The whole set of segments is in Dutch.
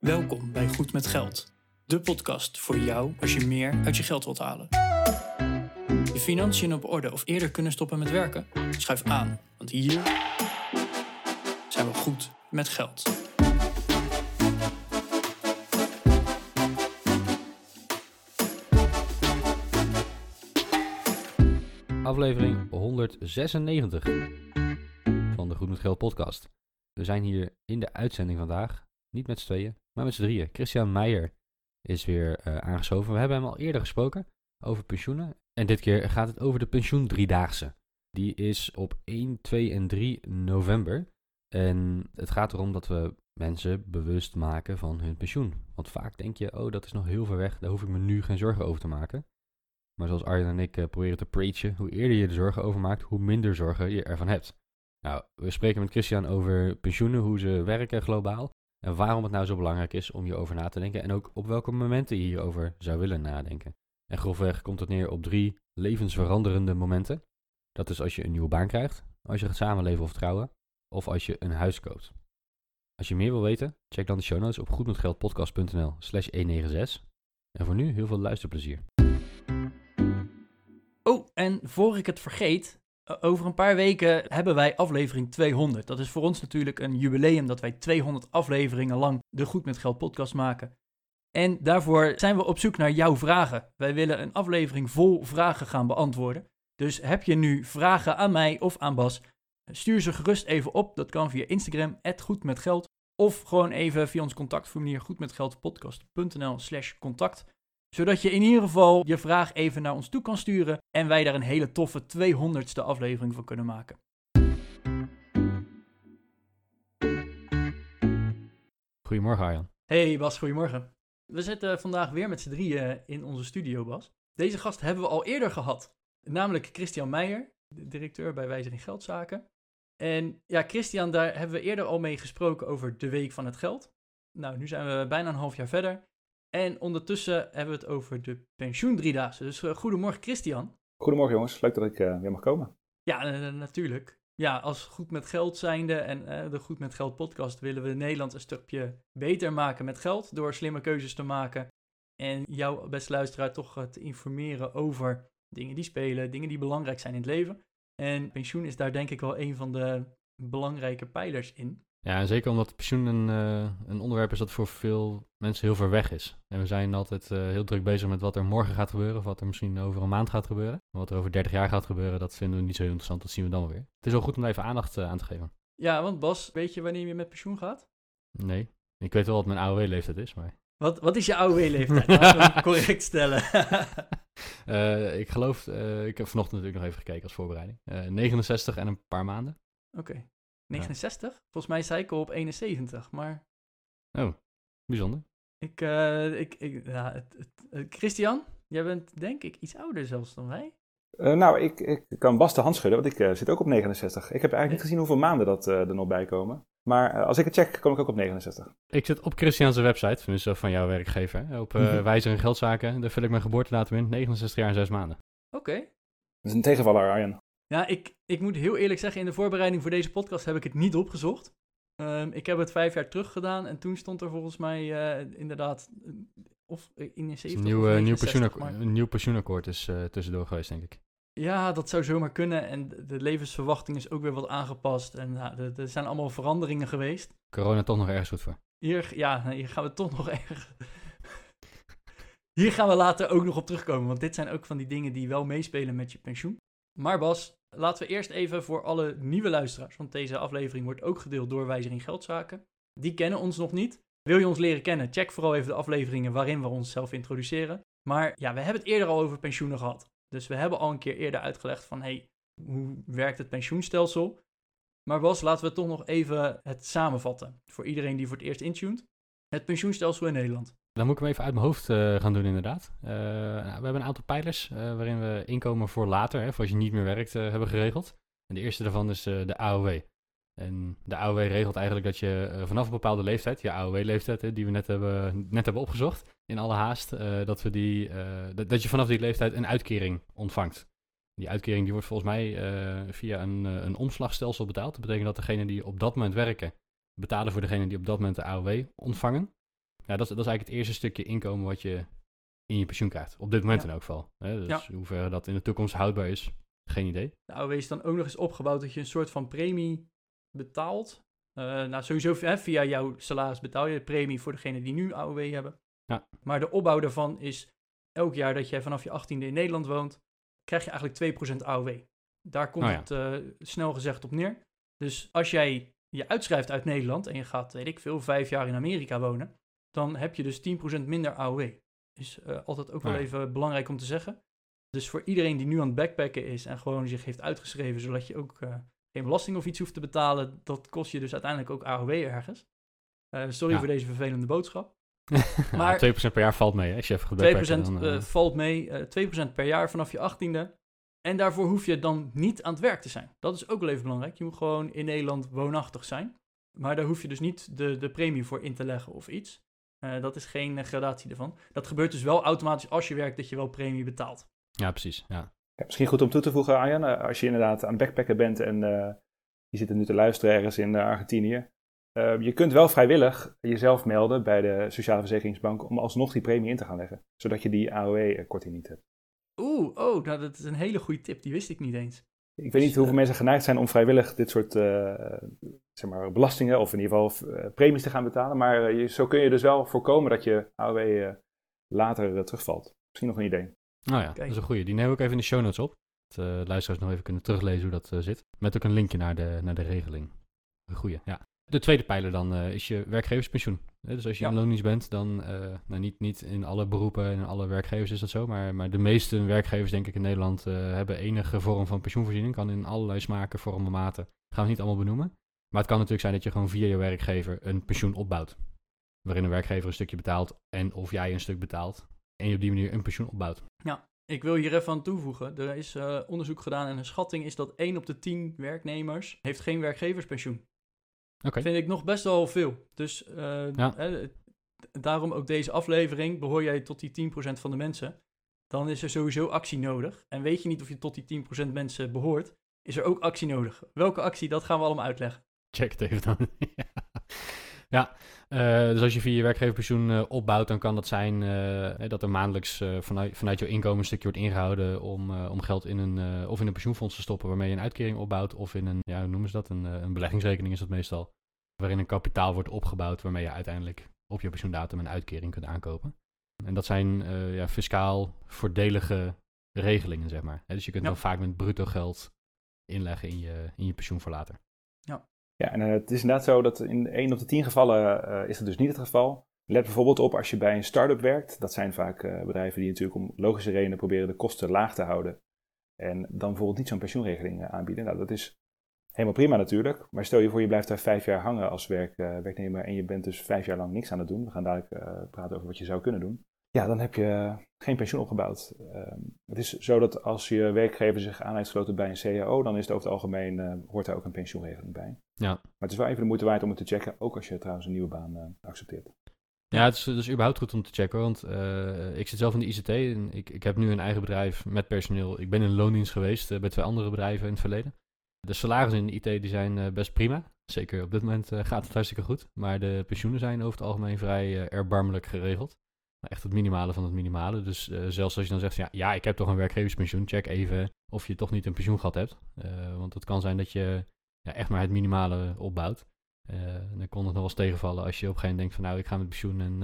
Welkom bij Goed met Geld, de podcast voor jou als je meer uit je geld wilt halen. Je financiën op orde of eerder kunnen stoppen met werken? Schuif aan, want hier zijn we goed met geld. Aflevering 196 van de Goed met Geld podcast. We zijn hier in de uitzending vandaag, niet met z'n tweeën, maar met z'n drieën. Christian Meijer is weer eh, aangeschoven. We hebben hem al eerder gesproken over pensioenen. En dit keer gaat het over de pensioen driedaagse. Die is op 1, 2 en 3 november. En het gaat erom dat we mensen bewust maken van hun pensioen. Want vaak denk je, oh dat is nog heel ver weg, daar hoef ik me nu geen zorgen over te maken. Maar zoals Arjen en ik uh, proberen te preachen, hoe eerder je er zorgen over maakt, hoe minder zorgen je ervan hebt. Nou, we spreken met Christian over pensioenen, hoe ze werken globaal. En waarom het nou zo belangrijk is om hierover na te denken. En ook op welke momenten je hierover zou willen nadenken. En grofweg komt het neer op drie levensveranderende momenten. Dat is als je een nieuwe baan krijgt, als je gaat samenleven of trouwen, of als je een huis koopt. Als je meer wil weten, check dan de show notes op goedmetgeldpodcast.nl slash 196. En voor nu heel veel luisterplezier. Oh, en voor ik het vergeet, over een paar weken hebben wij aflevering 200. Dat is voor ons natuurlijk een jubileum dat wij 200 afleveringen lang de Goed met Geld podcast maken. En daarvoor zijn we op zoek naar jouw vragen. Wij willen een aflevering vol vragen gaan beantwoorden. Dus heb je nu vragen aan mij of aan Bas, stuur ze gerust even op. Dat kan via Instagram, goedmetgeld. Of gewoon even via ons contactformulier goedmetgeldpodcast.nl slash contact zodat je in ieder geval je vraag even naar ons toe kan sturen en wij daar een hele toffe 200ste aflevering van kunnen maken. Goedemorgen Arjan. Hey Bas, goedemorgen. We zitten vandaag weer met z'n drieën in onze studio, Bas. Deze gast hebben we al eerder gehad, namelijk Christian Meijer, directeur bij Wijzer in Geldzaken. En ja, Christian, daar hebben we eerder al mee gesproken over de Week van het Geld. Nou, nu zijn we bijna een half jaar verder. En ondertussen hebben we het over de pensioendriedaagse. Dus uh, goedemorgen Christian. Goedemorgen jongens, leuk dat ik uh, weer mag komen. Ja, uh, natuurlijk. Ja, als Goed met Geld zijnde en de Goed met Geld podcast willen we Nederland een stukje beter maken met geld. Door slimme keuzes te maken. En jou, beste luisteraar, toch te informeren over dingen die spelen, dingen die belangrijk zijn in het leven. En pensioen is daar denk ik wel een van de belangrijke pijlers in. Ja, en zeker omdat pensioen een, uh, een onderwerp is dat voor veel mensen heel ver weg is. En we zijn altijd uh, heel druk bezig met wat er morgen gaat gebeuren, of wat er misschien over een maand gaat gebeuren. Maar wat er over 30 jaar gaat gebeuren, dat vinden we niet zo heel interessant, dat zien we dan wel weer. Het is wel goed om even aandacht uh, aan te geven. Ja, want Bas, weet je wanneer je met pensioen gaat? Nee, ik weet wel wat mijn AOW-leeftijd is, maar... Wat, wat is je AOW-leeftijd? Laten we correct stellen. ik geloof, ik heb vanochtend natuurlijk nog even gekeken als voorbereiding. 69 en een paar maanden. Oké. Okay. 69? Volgens mij zei ik al op 71, maar... Oh, bijzonder. Ik, uh, ik, ik ja, het, het, Christian, jij bent denk ik iets ouder zelfs dan wij. Uh, nou, ik, ik kan Bas de hand schudden, want ik uh, zit ook op 69. Ik heb eigenlijk niet gezien hoeveel maanden dat er nog bij komen. Maar als ik het check, kom ik ook op 69. Ik zit op Christian's website, dus van jouw werkgever, op mm -hmm. Wijzer en Geldzaken. Daar vul ik mijn geboortedatum in, 69 jaar en 6 maanden. Oké. Okay. Dat is een tegenvaller, Arjen. Ja, ik, ik moet heel eerlijk zeggen, in de voorbereiding voor deze podcast heb ik het niet opgezocht. Um, ik heb het vijf jaar terug gedaan en toen stond er volgens mij uh, inderdaad, of in een 70 een nieuw, uh, nieuw, pensioenakkoord, nieuw pensioenakkoord is uh, tussendoor geweest, denk ik. Ja, dat zou zomaar kunnen. En de levensverwachting is ook weer wat aangepast. En nou, er zijn allemaal veranderingen geweest. Corona toch nog ergens goed voor. Hier, ja, hier gaan we toch nog erg... hier gaan we later ook nog op terugkomen. Want dit zijn ook van die dingen die wel meespelen met je pensioen. Maar Bas, Laten we eerst even voor alle nieuwe luisteraars, want deze aflevering wordt ook gedeeld door Wijzer in Geldzaken. Die kennen ons nog niet. Wil je ons leren kennen? Check vooral even de afleveringen waarin we onszelf introduceren. Maar ja, we hebben het eerder al over pensioenen gehad. Dus we hebben al een keer eerder uitgelegd van, hey, hoe werkt het pensioenstelsel? Maar Bas, laten we toch nog even het samenvatten. Voor iedereen die voor het eerst intuned. Het pensioenstelsel in Nederland. Dan moet ik hem even uit mijn hoofd uh, gaan doen, inderdaad. Uh, nou, we hebben een aantal pijlers uh, waarin we inkomen voor later, hè, voor als je niet meer werkt, hebben geregeld. En de eerste daarvan is de AOW. En de AOW regelt eigenlijk dat je vanaf een bepaalde leeftijd, je AOW-leeftijd, die we net hebben, net hebben opgezocht, in alle haast, dat, we die, dat je vanaf die leeftijd een uitkering ontvangt. Die uitkering die wordt volgens mij via een, een omslagstelsel betaald. Dat betekent dat degenen die op dat moment werken, betalen voor degenen die op dat moment de AOW ontvangen. Ja, dat, is- dat is eigenlijk het eerste stukje inkomen wat je in je pensioen krijgt. Op dit moment Ja. in elk geval. Hè? Dus Ja. hoe hoeverre dat in de toekomst houdbaar is, geen idee. De AOW is dan ook nog eens opgebouwd dat je een soort van premie betaalt. Eh, nou, sowieso hè, via jouw salaris betaal je de premie voor degene die nu AOW hebben. Ja. Maar de opbouw daarvan is elk jaar dat jij vanaf je 18e in Nederland woont, krijg je eigenlijk 2% AOW. Daar komt Oh ja. het eh, snel gezegd op neer. Dus als jij je uitschrijft uit Nederland en je gaat, weet ik veel, vijf jaar in Amerika wonen, dan heb je dus 10% minder AOW. Is eh, altijd ook wel ja. even belangrijk om te zeggen. Dus voor iedereen die nu aan het backpacken is en gewoon zich heeft uitgeschreven, zodat je ook eh, geen belasting of iets hoeft te betalen, dat kost je dus uiteindelijk ook AOW ergens. Eh, sorry Ja. voor deze vervelende boodschap. Maar Maar- 2% per jaar valt mee, hè, als je even 2% gebackpackt, dan, valt mee, eh 2% per jaar vanaf je 18e. En daarvoor hoef je dan niet aan het werk te zijn. Dat is ook wel even belangrijk. Je moet gewoon in Nederland woonachtig zijn. Maar daar hoef je dus niet de, de premie voor in te leggen of iets. Eh, dat is geen eh, gradatie ervan. Dat gebeurt dus wel automatisch als je werkt dat je wel premie betaalt. Ja, precies. Ja. Ja, misschien goed om toe te voegen, Arjan, eh, als je inderdaad aan het backpacken bent en eh, je zit er nu te luisteren ergens in Argentinië. eh, je kunt wel vrijwillig jezelf melden bij de Sociale Verzekeringsbank om alsnog die premie in te gaan leggen, zodat je die AOW-korting niet hebt. Oeh, oh, nou, dat is een hele goede tip. Die wist ik niet eens. Ik weet niet hoeveel mensen geneigd zijn om vrijwillig dit soort eh, zeg maar, belastingen of in ieder geval eh, premies te gaan betalen, maar eh, je, zo kun je dus wel voorkomen dat je AOW eh, later terugvalt. Misschien nog een idee. Nou ja, Kijk. dat is een goeie. Die nemen we ook even in de show notes op. Dat luisteraars nog even kunnen teruglezen hoe dat zit. Met ook een linkje naar de, naar de regeling. Een goeie, ja. De tweede pijler dan eh, is je werkgeverspensioen. Dus als je Ja. loondienst bent, dan, eh, nou niet, niet in alle beroepen en in alle werkgevers is dat zo, maar, maar de meeste werkgevers denk ik in Nederland eh, hebben enige vorm van pensioenvoorziening. Kan in allerlei smaken, vormen, maten. Gaan we niet allemaal benoemen. Maar het kan natuurlijk zijn dat je gewoon via je werkgever een pensioen opbouwt. Waarin een werkgever een stukje betaalt en of jij een stuk betaalt. En je op die manier een pensioen opbouwt. Ik wil hier even aan toevoegen. Er is onderzoek gedaan en een schatting is dat 1 op de 10 werknemers heeft geen werkgeverspensioen. Oké. Vind ik nog best wel veel. Dus eh, Ja. eh, daarom ook deze aflevering. Behoor jij tot die 10% van de mensen, dan is er sowieso actie nodig. En weet je niet of je tot die 10% mensen behoort, is er ook actie nodig. Welke actie, dat gaan we allemaal uitleggen. Check het even dan. ja, ja eh, dus als je via je werkgeverpensioen eh, opbouwt, dan kan dat zijn eh, dat er maandelijks vanuit, vanuit jouw inkomen een stukje wordt ingehouden om, om geld in een, of in een pensioenfonds te stoppen waarmee je een uitkering opbouwt, of in een, ja, hoe noemen ze dat, een, een beleggingsrekening is dat meestal, waarin een kapitaal wordt opgebouwd waarmee je uiteindelijk op je pensioendatum een uitkering kunt aankopen. En dat zijn ja, fiscaal voordelige regelingen, zeg maar. Dus je kunt Ja. dan vaak met bruto geld inleggen in je, in je pensioen voor later. Ja, en eh, het is inderdaad zo dat in 1 op de 10 gevallen eh, is dat dus niet het geval. Let bijvoorbeeld op als je bij een start-up werkt. Dat zijn vaak eh, bedrijven die natuurlijk om logische redenen proberen de kosten laag te houden. En dan bijvoorbeeld niet zo'n pensioenregeling aanbieden. Nou, dat is helemaal prima natuurlijk. Maar stel je voor je blijft daar vijf jaar hangen als werk, werknemer en je bent dus vijf jaar lang niks aan het doen. We gaan dadelijk praten over wat je zou kunnen doen. Ja, dan heb je geen pensioen opgebouwd. Ehm, het is zo dat als je werkgever zich aan heeft gesloten bij een CAO, dan is het over het algemeen, eh, hoort daar ook een pensioenregeling bij. Ja. Maar het is wel even de moeite waard om het te checken, ook als je trouwens een nieuwe baan eh, accepteert. Ja, het is, überhaupt goed om te checken, want eh, ik zit zelf in de ICT en ik, ik heb nu een eigen bedrijf met personeel. Ik ben in loondienst geweest bij twee andere bedrijven in het verleden. De salarissen in de IT die zijn best prima. Zeker op dit moment gaat het hartstikke goed. Maar de pensioenen zijn over het algemeen vrij erbarmelijk geregeld. Maar echt het minimale van het minimale. Dus eh, zelfs als je dan zegt, ja, ja, ik heb toch een werkgeverspensioen. Check even of je toch niet een pensioen gehad hebt. Eh, want het kan zijn dat je ja, echt maar het minimale opbouwt. Eh, dan kon het nog wel eens tegenvallen als je op een gegeven moment denkt van nou, ik ga met pensioen en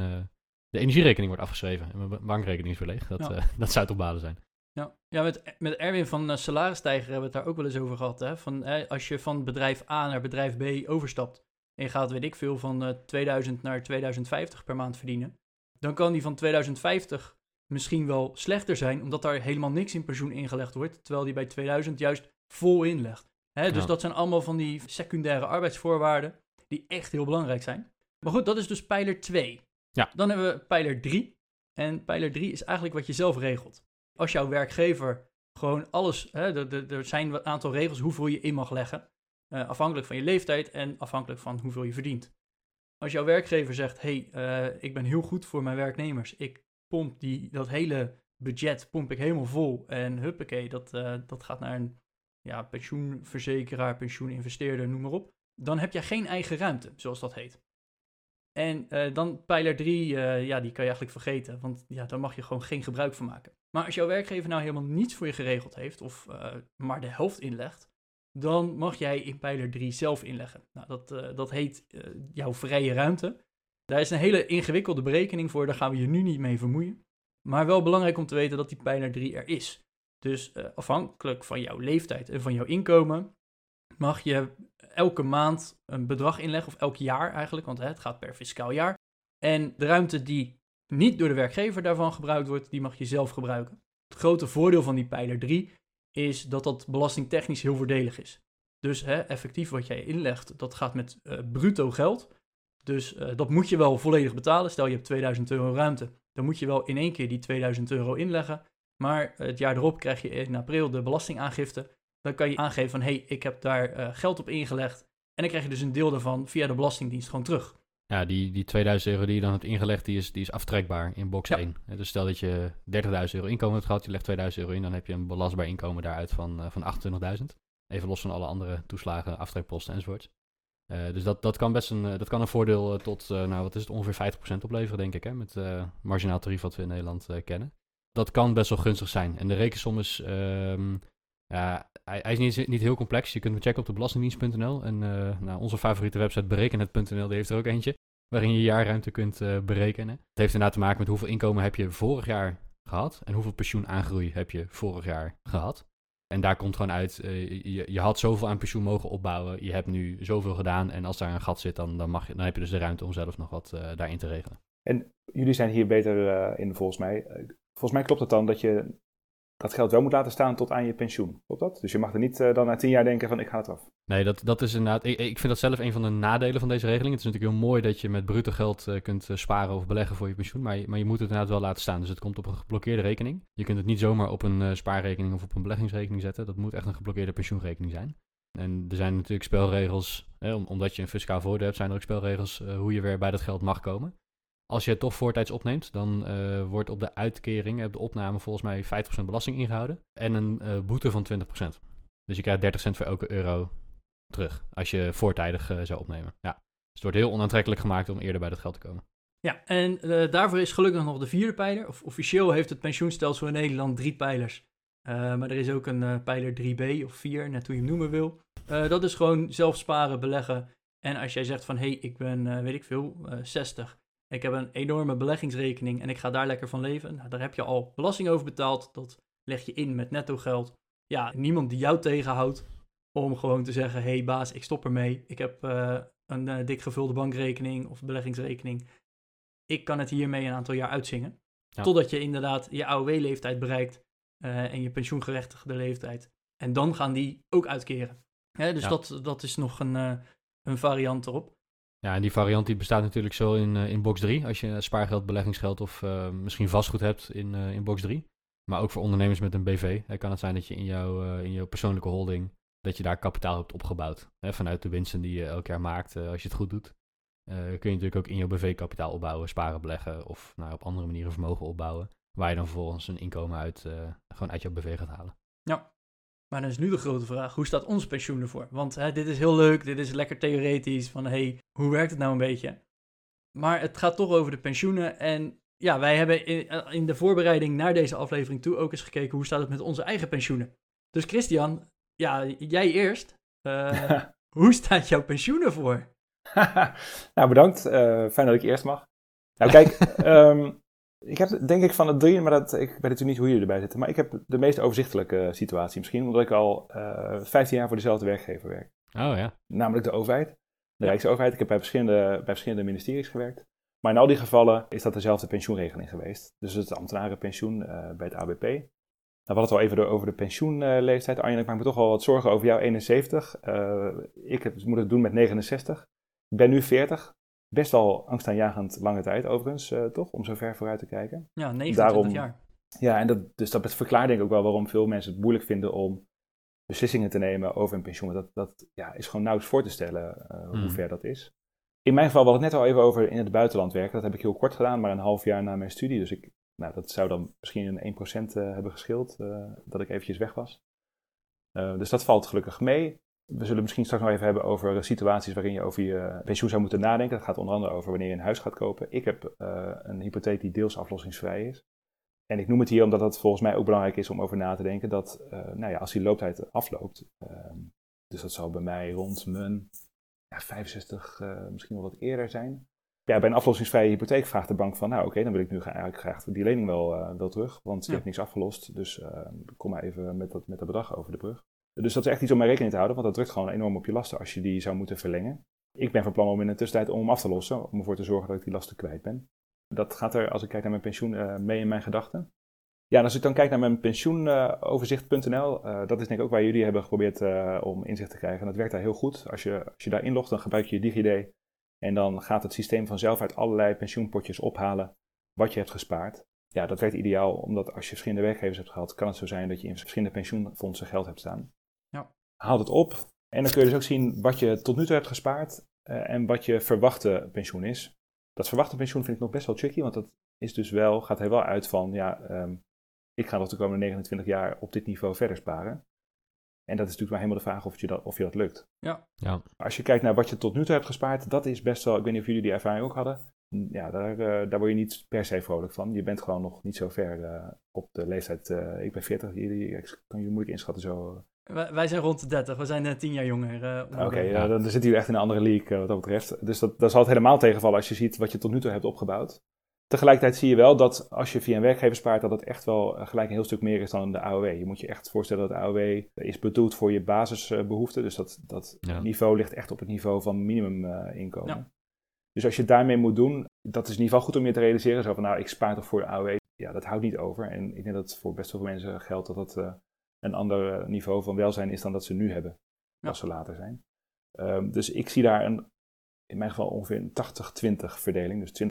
de energierekening wordt afgeschreven en mijn ba- bankrekening is weer leeg. Dat, Ja. dat zou toch balen zijn. Ja, ja met, met Erwin van Salarisstijger hebben we het daar ook wel eens over gehad. Hè? Van, eh, als je van bedrijf A naar bedrijf B overstapt en je gaat, weet ik veel, van eh, 2000 naar 2050 per maand verdienen, dan kan die van 2050 misschien wel slechter zijn, omdat daar helemaal niks in pensioen ingelegd wordt, terwijl die bij 2000 juist vol inlegt. Dus Ja. dat zijn allemaal van die secundaire arbeidsvoorwaarden die echt heel belangrijk zijn. Maar goed, dat is dus pijler 2. Ja. Dan hebben we pijler 3. En pijler 3 is eigenlijk wat je zelf regelt. Als jouw werkgever gewoon alles, hè, er zijn een aantal regels hoeveel je in mag leggen, eh, afhankelijk van je leeftijd en afhankelijk van hoeveel je verdient. Als jouw werkgever zegt, hey, eh, ik ben heel goed voor mijn werknemers, ik pomp die, dat hele budget pomp ik helemaal vol en huppakee, dat, eh, dat gaat naar een ja, pensioenverzekeraar, pensioeninvesteerder, noem maar op. Dan heb je geen eigen ruimte, zoals dat heet. En uh, dan pijler 3, uh, ja, die kan je eigenlijk vergeten, want ja, daar mag je gewoon geen gebruik van maken. Maar als jouw werkgever nou helemaal niets voor je geregeld heeft, of maar de helft inlegt, dan mag jij in pijler 3 zelf inleggen. Nou, dat, dat heet jouw vrije ruimte. Daar is een hele ingewikkelde berekening voor, daar gaan we je nu niet mee vermoeien. Maar wel belangrijk om te weten dat die pijler 3 er is. Dus afhankelijk van jouw leeftijd en van jouw inkomen, mag je elke maand een bedrag inleggen, of elk jaar eigenlijk, want hè, het gaat per fiscaal jaar. En de ruimte die niet door de werkgever daarvan gebruikt wordt, die mag je zelf gebruiken. Het grote voordeel van die pijler 3 is dat dat belastingtechnisch heel voordelig is. Dus hè, effectief wat jij inlegt, dat gaat met uh, bruto geld. Dus uh, dat moet je wel volledig betalen. Stel je hebt 2000 euro ruimte, dan moet je wel in één keer die 2000 euro inleggen. Maar het jaar erop krijg je in april de belastingaangifte. Dan kan je aangeven van, hé, hey, ik heb daar geld op ingelegd. En dan krijg je dus een deel daarvan via de Belastingdienst gewoon terug. Ja, die, die 2000 euro die je dan hebt ingelegd, die is, die is aftrekbaar in box ja. 1. Dus stel dat je 30.000 euro inkomen hebt gehad, je legt 2000 euro in, dan heb je een belastbaar inkomen daaruit van, uh, van 28.000. Even los van alle andere toeslagen, aftrekposten enzovoort. Uh, dus dat, dat kan best een, dat kan een voordeel uh, tot, nou wat is het, ongeveer 50% opleveren, denk ik, hè, met marginaal tarief wat we in Nederland kennen. Dat kan best wel gunstig zijn. En de rekensom is, ehm, ja, hij, is niet, niet, heel complex. Je kunt hem checken op de belastingdienst.nl. En uh, nou, onze favoriete website berekenhet.nl, die heeft er ook eentje. Waarin je jaarruimte kunt uh, berekenen. Het heeft inderdaad te maken met hoeveel inkomen heb je vorig jaar gehad. En hoeveel pensioenaangroei heb je vorig jaar gehad. En daar komt gewoon uit, uh, je, je, had zoveel aan pensioen mogen opbouwen. Je hebt nu zoveel gedaan. En als daar een gat zit, dan, dan, mag je, dan heb je dus de ruimte om zelf nog wat daarin te regelen. En jullie zijn hier beter in volgens mij. volgens mij klopt het dan dat je dat geld wel moet laten staan tot aan je pensioen. Klopt dat? Dus je mag er niet uh, dan na tien jaar denken van ik ga het af. Nee, dat, dat is inderdaad. Ik, ik vind dat zelf een van de nadelen van deze regeling. Het is natuurlijk heel mooi dat je met bruto geld uh, kunt uh, sparen of beleggen voor je pensioen. Maar, maar je moet het inderdaad wel laten staan. Dus het komt op een geblokkeerde rekening. Je kunt het niet zomaar op een spaarrekening of op een beleggingsrekening zetten. Dat moet echt een geblokkeerde pensioenrekening zijn. En er zijn natuurlijk spelregels, hè, omdat je een fiscaal voordeel hebt, zijn er ook spelregels hoe je weer bij dat geld mag komen. Als je het toch voortijds opneemt, dan uh, wordt op de uitkering, op de opname volgens mij 50% belasting ingehouden. En een uh, boete van 20%. Dus je krijgt 30 cent voor elke euro terug. Als je voortijdig uh, zou opnemen. Ja. Dus het wordt heel onaantrekkelijk gemaakt om eerder bij dat geld te komen. Ja, en daarvoor is gelukkig nog de vierde pijler. Of, officieel heeft het pensioenstelsel in Nederland drie pijlers. maar er is ook een pijler 3b of 4, net hoe je hem noemen wil. dat is gewoon zelf sparen, beleggen. En als jij zegt van, hé, hey, ik ben, weet ik veel, 60 ik heb een enorme beleggingsrekening en ik ga daar lekker van leven. Nou, daar heb je al belasting over betaald. Dat leg je in met netto geld. Ja, niemand die jou tegenhoudt om gewoon te zeggen: hé hey baas, ik stop ermee. Ik heb uh, een uh, dik gevulde bankrekening of beleggingsrekening. Ik kan het hiermee een aantal jaar uitzingen. Ja. Totdat je inderdaad je AOW-leeftijd bereikt uh, en je pensioengerechtigde leeftijd. En dan gaan die ook uitkeren. Hè, dus ja. dat, dat is nog een, een variant erop. Ja, en die variant die bestaat natuurlijk zo in, uh, in box 3. Als je spaargeld, beleggingsgeld of uh, misschien vastgoed hebt in, uh, in box 3. Maar ook voor ondernemers met een BV. Kan het zijn dat je in, jouw in jouw persoonlijke holding, dat je daar kapitaal hebt opgebouwd. Hè, vanuit de winsten die je elk jaar maakt, als je het goed doet. kun je natuurlijk ook in jouw BV kapitaal opbouwen, sparen, beleggen of nou, op andere manieren vermogen opbouwen. Waar je dan vervolgens een inkomen uit, gewoon uit jouw BV gaat halen. Ja, maar dan is nu de grote vraag, hoe staat ons pensioen ervoor? Want hè, dit is heel leuk, dit is lekker theoretisch, van hey, hoe werkt het nou een beetje? Maar het gaat toch over de pensioenen en ja, wij hebben in, in de voorbereiding naar deze aflevering toe ook eens gekeken hoe staat het met onze eigen pensioenen. Dus Christian, ja, jij eerst. Uh, hoe staat jouw pensioen ervoor? nou, bedankt. Uh, fijn dat ik eerst mag. Nou, kijk, um, Ik heb denk ik van het drie, maar dat, ik weet natuurlijk niet hoe jullie erbij zitten. Maar ik heb de meest overzichtelijke situatie. Misschien omdat ik al uh, eh, 15 jaar voor dezelfde werkgever werk. Oh ja. Namelijk de overheid. De Rijksoverheid. Ik heb bij verschillende, bij verschillende ministeries gewerkt. Maar in al die gevallen is dat dezelfde pensioenregeling geweest. Dus het ambtenarenpensioen uh, bij het ABP. Nou, we hadden het al even over de pensioenleeftijd. Arjen, ik maak me toch wel wat zorgen over jou, 71. Uh, ik heb, moet het doen met 69. Ik ben nu 40 best wel angstaanjagend lange tijd overigens, uh, toch? Om zo ver vooruit te kijken. Ja, 29 jaar. Ja, en dat, dus dat verklaart denk ik ook wel waarom veel mensen het moeilijk vinden om beslissingen te nemen over een pensioen. Dat, dat ja, is gewoon nauwelijks voor te stellen uh, hoe hmm. ver dat is. In mijn geval, we hadden het net al even over in het buitenland werken. Dat heb ik heel kort gedaan, maar een half jaar na mijn studie. Dus ik, nou, dat zou dan misschien een 1% uh, hebben gescheeld dat ik eventjes weg was. dus dat valt gelukkig mee. We zullen misschien straks nog even hebben over situaties waarin je over je pensioen zou moeten nadenken. Dat gaat onder andere over wanneer je een huis gaat kopen. Ik heb een hypotheek die deels aflossingsvrij is. En ik noem het hier omdat het volgens mij ook belangrijk is om over na te denken dat nou ja, als die looptijd afloopt, ehm, dus dat zal bij mij rond mijn ja, 65, misschien wel wat eerder zijn, ja, bij een aflossingsvrije hypotheek vraagt de bank van, nou oké, dan wil ik nu eigenlijk graag die lening wel, wel terug, want je hebt niks afgelost, dus uh, kom maar even met dat, met dat bedrag over de brug. Dus dat is echt iets om mee rekening te houden, want dat drukt gewoon enorm op je lasten als je die zou moeten verlengen. Ik ben van plan om in de tussentijd om af te lossen, om ervoor te zorgen dat ik die lasten kwijt ben. Dat gaat er, als ik kijk naar mijn pensioen, uh, mee in mijn gedachten. Ja, en als ik dan kijk naar mijn pensioenoverzicht.nl, dat is denk ik ook waar jullie hebben geprobeerd om inzicht te krijgen. En dat werkt daar heel goed. Als je, als je daar inlogt, dan gebruik je je DigiD en dan gaat het systeem vanzelf uit allerlei pensioenpotjes ophalen wat je hebt gespaard. Ja, dat werkt ideaal, omdat als je verschillende werkgevers hebt gehad, kan het zo zijn dat je in verschillende pensioenfondsen geld hebt staan. Haal het op en dan kun je dus ook zien wat je tot nu toe hebt gespaard uh, en wat je verwachte pensioen is. Dat verwachte pensioen vind ik nog best wel tricky, want dat is dus wel, gaat er wel uit van, ja, um, ik ga nog de komende 29 jaar op dit niveau verder sparen. En dat is natuurlijk maar helemaal de vraag of je dat, of je dat lukt. Ja. ja. Als je kijkt naar wat je tot nu toe hebt gespaard, dat is best wel, ik weet niet of jullie die ervaring ook hadden. Ja, daar, uh, daar word je niet per se vrolijk van. Je bent gewoon nog niet zo ver uh, op de leeftijd. Uh, ik ben 40, jullie, ik kan je moeilijk inschatten zo. Wij, zijn rond de 30, we zijn net 10 jaar jonger. Oké, okay, ja. dan zit hier echt in een andere league wat dat betreft. Dus dat, dat zal het helemaal tegenvallen als je ziet wat je tot nu toe hebt opgebouwd. Tegelijkertijd zie je wel dat als je via een werkgever spaart, dat het echt wel eh, gelijk een heel stuk meer is dan de AOW. Je moet je echt voorstellen dat de AOW is bedoeld voor je basisbehoeften. Dus dat, dat niveau ligt echt op het niveau van minimuminkomen. Uh, ja. Dus als je daarmee moet doen, dat is in ieder geval goed om je te realiseren. Zo van, nou, ik spaar toch voor de AOW. Ja, dat houdt niet over. En ik denk dat voor best veel mensen geldt dat dat uh, een ander niveau van welzijn is dan dat ze nu hebben, ja. als ze later zijn. Um, dus ik zie daar een in mijn geval ongeveer een 80-20 verdeling. Dus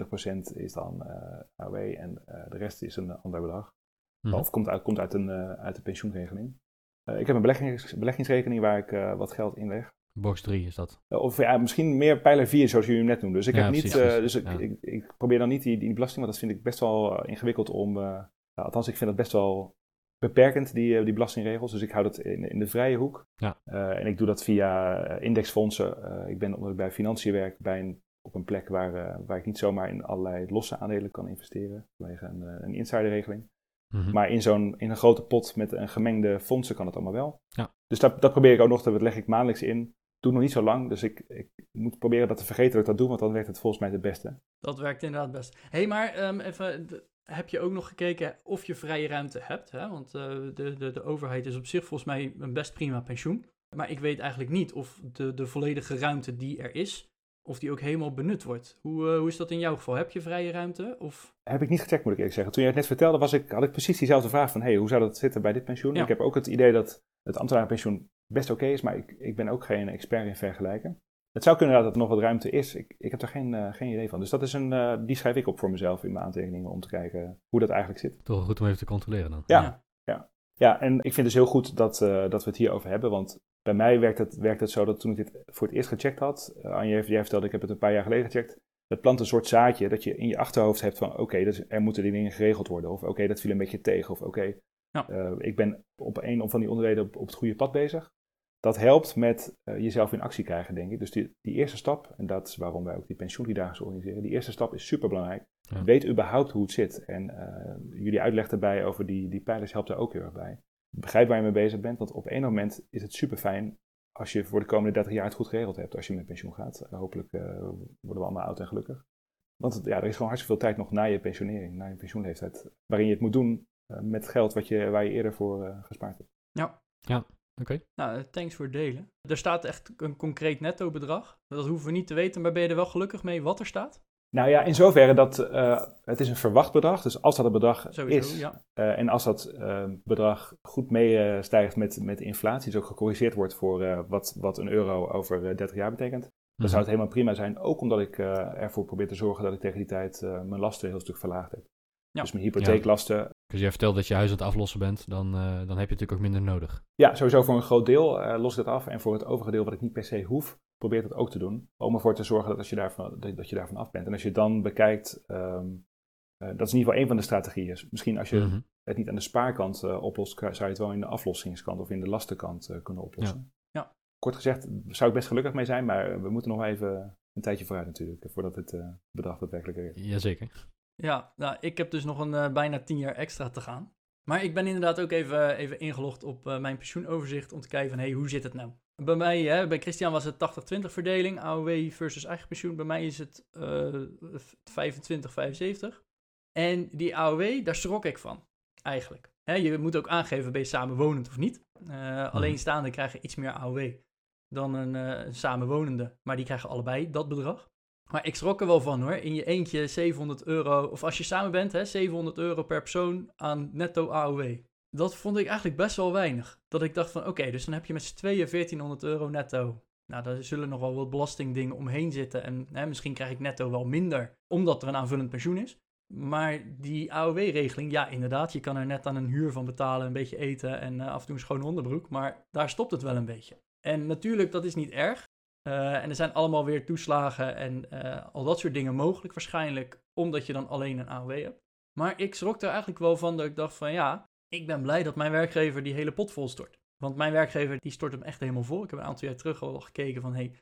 20% is dan uh, eh, AOW en uh, de rest is een ander bedrag. Mm Of komt uit, komt uit, een, uh, uit de pensioenregeling. ik heb een beleggings, beleggingsrekening waar ik wat geld inleg. Box 3 is dat? of ja, misschien meer pijler 4 zoals jullie hem net noemen. Dus ik, ja, heb niet, dus ik, ja. ik, ik, probeer dan niet die, die belasting, want dat vind ik best wel ingewikkeld om... althans, ik vind dat best wel beperkend, die, die belastingregels. Dus ik hou dat in, in de vrije hoek. Ja. Uh, en ik doe dat via indexfondsen. Uh, ik ben omdat ik bij financiën werk bij een, op een plek waar, uh, waar ik niet zomaar in allerlei losse aandelen kan investeren. Vanwege een, een insiderregeling. Mm -hmm. Maar in, zo'n, in een grote pot met een gemengde fondsen kan het allemaal wel. Ja. Dus dat, dat probeer ik ook nog, dat leg ik maandelijks in. Doe nog niet zo lang, dus ik, ik moet proberen dat te vergeten dat ik dat doe, want dan werkt het volgens mij het beste. Dat werkt inderdaad best. Hé, hey, maar um, even, heb je ook nog gekeken of je vrije ruimte hebt. Hè? Want uh, de, de, de overheid is op zich volgens mij een best prima pensioen. Maar ik weet eigenlijk niet of de, de volledige ruimte die er is, of die ook helemaal benut wordt. Hoe, uh, hoe is dat in jouw geval? Heb je vrije ruimte? Of? Heb ik niet gecheckt, moet ik eerlijk zeggen. Toen jij het net vertelde, was ik, had ik precies diezelfde vraag van... hey, hoe zou dat zitten bij dit pensioen? Ja. Ik heb ook het idee dat het ambtenarenpensioen best oké okay is... maar ik, ik ben ook geen expert in vergelijken. Het zou kunnen dat er nog wat ruimte is. Ik, ik heb daar geen, uh, geen idee van. Dus dat is een, uh, die schrijf ik op voor mezelf in mijn aantekeningen om te kijken hoe dat eigenlijk zit. Toch goed om even te controleren dan. Ja, ja. ja. ja en ik vind dus heel goed dat, uh, dat we het hierover hebben. Want bij mij werkt het, werkt het zo dat toen ik dit voor het eerst gecheckt had, Anje, jij vertelde, ik heb het een paar jaar geleden gecheckt. Het plant een soort zaadje dat je in je achterhoofd hebt van oké, okay, er moeten die dingen geregeld worden. Of oké, okay, dat viel een beetje tegen. Of oké, okay, ja. ik ben op een van die onderdelen op, op het goede pad bezig dat helpt met uh, jezelf in actie krijgen, denk ik. Dus die, die, eerste stap, en dat is waarom wij ook die pensioendriedagen organiseren, die eerste stap is super belangrijk. Ja. Weet überhaupt hoe het zit. En uh, jullie uitleg erbij over die, die pijlers helpt er ook heel erg bij. Begrijp waar je mee bezig bent, want op een moment is het super fijn als je voor de komende 30 jaar het goed geregeld hebt als je met pensioen gaat. Uh, hopelijk worden we allemaal oud en gelukkig. Want ja, er is gewoon hartstikke veel tijd nog na je pensionering, na je pensioenleeftijd, waarin je het moet doen met geld wat je, waar je eerder voor gespaard hebt. Ja. Ja, Oké. Nou, thanks voor het delen. Er staat echt een concreet netto bedrag. Dat hoeven we niet te weten, maar ben je er wel gelukkig mee wat er staat? Nou ja, in zoverre dat uh, het is een verwacht bedrag. Dus als dat het bedrag Sowieso, is ja. uh, en als dat uh, bedrag goed meestijgt met, met inflatie, dus ook gecorrigeerd wordt voor wat, wat een euro over 30 jaar betekent, dan Mhm. zou het helemaal prima zijn. Ook omdat ik ervoor probeer te zorgen dat ik tegen die tijd mijn lasten een heel stuk verlaagd heb. Ja. Dus mijn hypotheeklasten Dus jij vertelt dat je huis aan het aflossen bent, dan, uh, dan heb je natuurlijk ook minder nodig. Ja, sowieso voor een groot deel uh, los ik dat af. En voor het overige deel wat ik niet per se hoef, probeer ik dat ook te doen. Om ervoor te zorgen dat, als je, daarvan, dat, je daarvan af bent. En als je dan bekijkt, um, uh, dat is in ieder geval een van de strategieën. Misschien als je Mhm. het niet aan de spaarkant oplost, zou je het wel in de aflossingskant of in de lastenkant kunnen oplossen. Ja. kort gezegd zou ik best gelukkig mee zijn, maar we moeten nog even een tijdje vooruit natuurlijk, voordat het uh, bedrag daadwerkelijk er is. Jazeker. Ja, nou, ik heb dus nog een uh, bijna tien jaar extra te gaan. Maar ik ben inderdaad ook even, even ingelogd op uh, mijn pensioenoverzicht om te kijken van, hé, hey, hoe zit het nou? Bij mij, hè, bij Christian was het 80-20 verdeling, AOW versus eigen pensioen. Bij mij is het 25-75. En die AOW, daar schrok ik van, eigenlijk. Hè, je moet ook aangeven, ben je samenwonend of niet. Uh, alleenstaande krijgen iets meer AOW dan een uh, samenwonende, maar die krijgen allebei dat bedrag. Maar ik schrok er wel van hoor, in je eentje 700 euro, of als je samen bent, hè, 700 euro per persoon aan netto AOW. Dat vond ik eigenlijk best wel weinig. Dat ik dacht van oké, dus dan heb je met z'n tweeën 1400 euro netto. Nou, daar zullen nog wel wat belastingdingen omheen zitten. En hè, misschien krijg ik netto wel minder, omdat er een aanvullend pensioen is. Maar die AOW-regeling, ja, inderdaad, je kan er net aan een huur van betalen, een beetje eten en uh, af en toe een schone onderbroek. Maar daar stopt het wel een beetje. En natuurlijk, dat is niet erg. Uh, en er zijn allemaal weer toeslagen en uh, al dat soort dingen mogelijk waarschijnlijk, omdat je dan alleen een AOW hebt. Maar ik schrok er eigenlijk wel van dat ik dacht van ja, ik ben blij dat mijn werkgever die hele pot vol stort. Want mijn werkgever die stort hem echt helemaal vol. Ik heb een aantal jaar terug al gekeken van hey,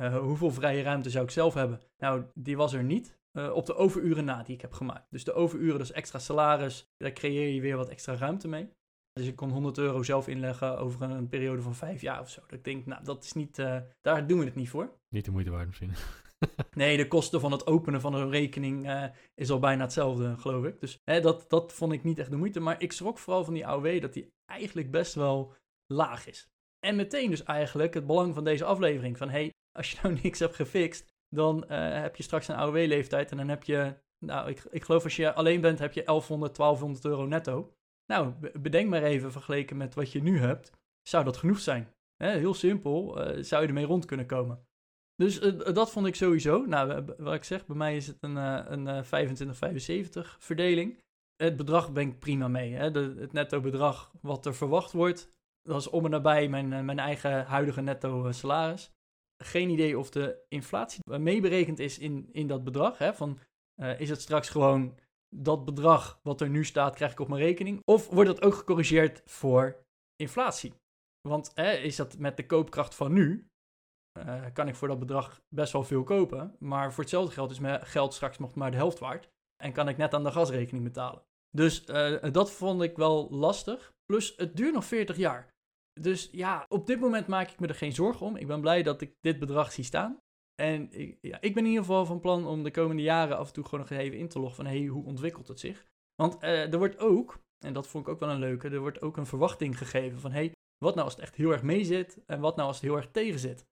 uh, hoeveel vrije ruimte zou ik zelf hebben? Nou, die was er niet op de overuren na die ik heb gemaakt. Dus de overuren, dus extra salaris, daar creëer je weer wat extra ruimte mee. Dus ik kon 100 euro zelf inleggen over een, periode van vijf jaar of zo. Dat ik denk, nou, dat is niet, uh, daar doen we het niet voor. Niet de moeite waard misschien. nee, de kosten van het openen van een rekening uh, is al bijna hetzelfde, geloof ik. Dus hè, dat, dat vond ik niet echt de moeite. Maar ik schrok vooral van die AOW dat die eigenlijk best wel laag is. En meteen dus eigenlijk het belang van deze aflevering. Van, hey, als je nou niks hebt gefixt, dan uh, heb je straks een AOW-leeftijd. En dan heb je, nou, ik, ik geloof als je alleen bent, heb je 1100, 1200 euro netto. Nou, bedenk maar even vergeleken met wat je nu hebt, zou dat genoeg zijn? heel simpel, uh, zou je ermee rond kunnen komen. Dus uh, dat vond ik sowieso. Nou, wat ik zeg, bij mij is het een, uh, een 25-75 verdeling. Het bedrag ben prima mee. Hè? De, het netto bedrag wat er verwacht wordt, dat is om en nabij mijn, mijn eigen huidige netto salaris. Geen idee of de inflatie meeberekend is in, in dat bedrag. Hè? Van, is het straks gewoon dat bedrag wat er nu staat, krijg ik op mijn rekening? Of wordt dat ook gecorrigeerd voor inflatie? Want is dat met de koopkracht van nu, uh, kan ik voor dat bedrag best wel veel kopen. Maar voor hetzelfde geld is mijn geld straks nog maar de helft waard. En kan ik net aan de gasrekening betalen. Dus uh, dat vond ik wel lastig. Plus, het duurt nog 40 jaar. Dus ja, op dit moment maak ik me er geen zorgen om. Ik ben blij dat ik dit bedrag zie staan. En ik, ja, ik ben in ieder geval van plan om de komende jaren af en toe gewoon nog even in te loggen van hey, hoe ontwikkelt het zich? Want uh, er wordt ook, en dat vond ik ook wel een leuke, er wordt ook een verwachting gegeven van hey, wat nou als het echt heel erg mee zit en wat nou als het heel erg tegen zit?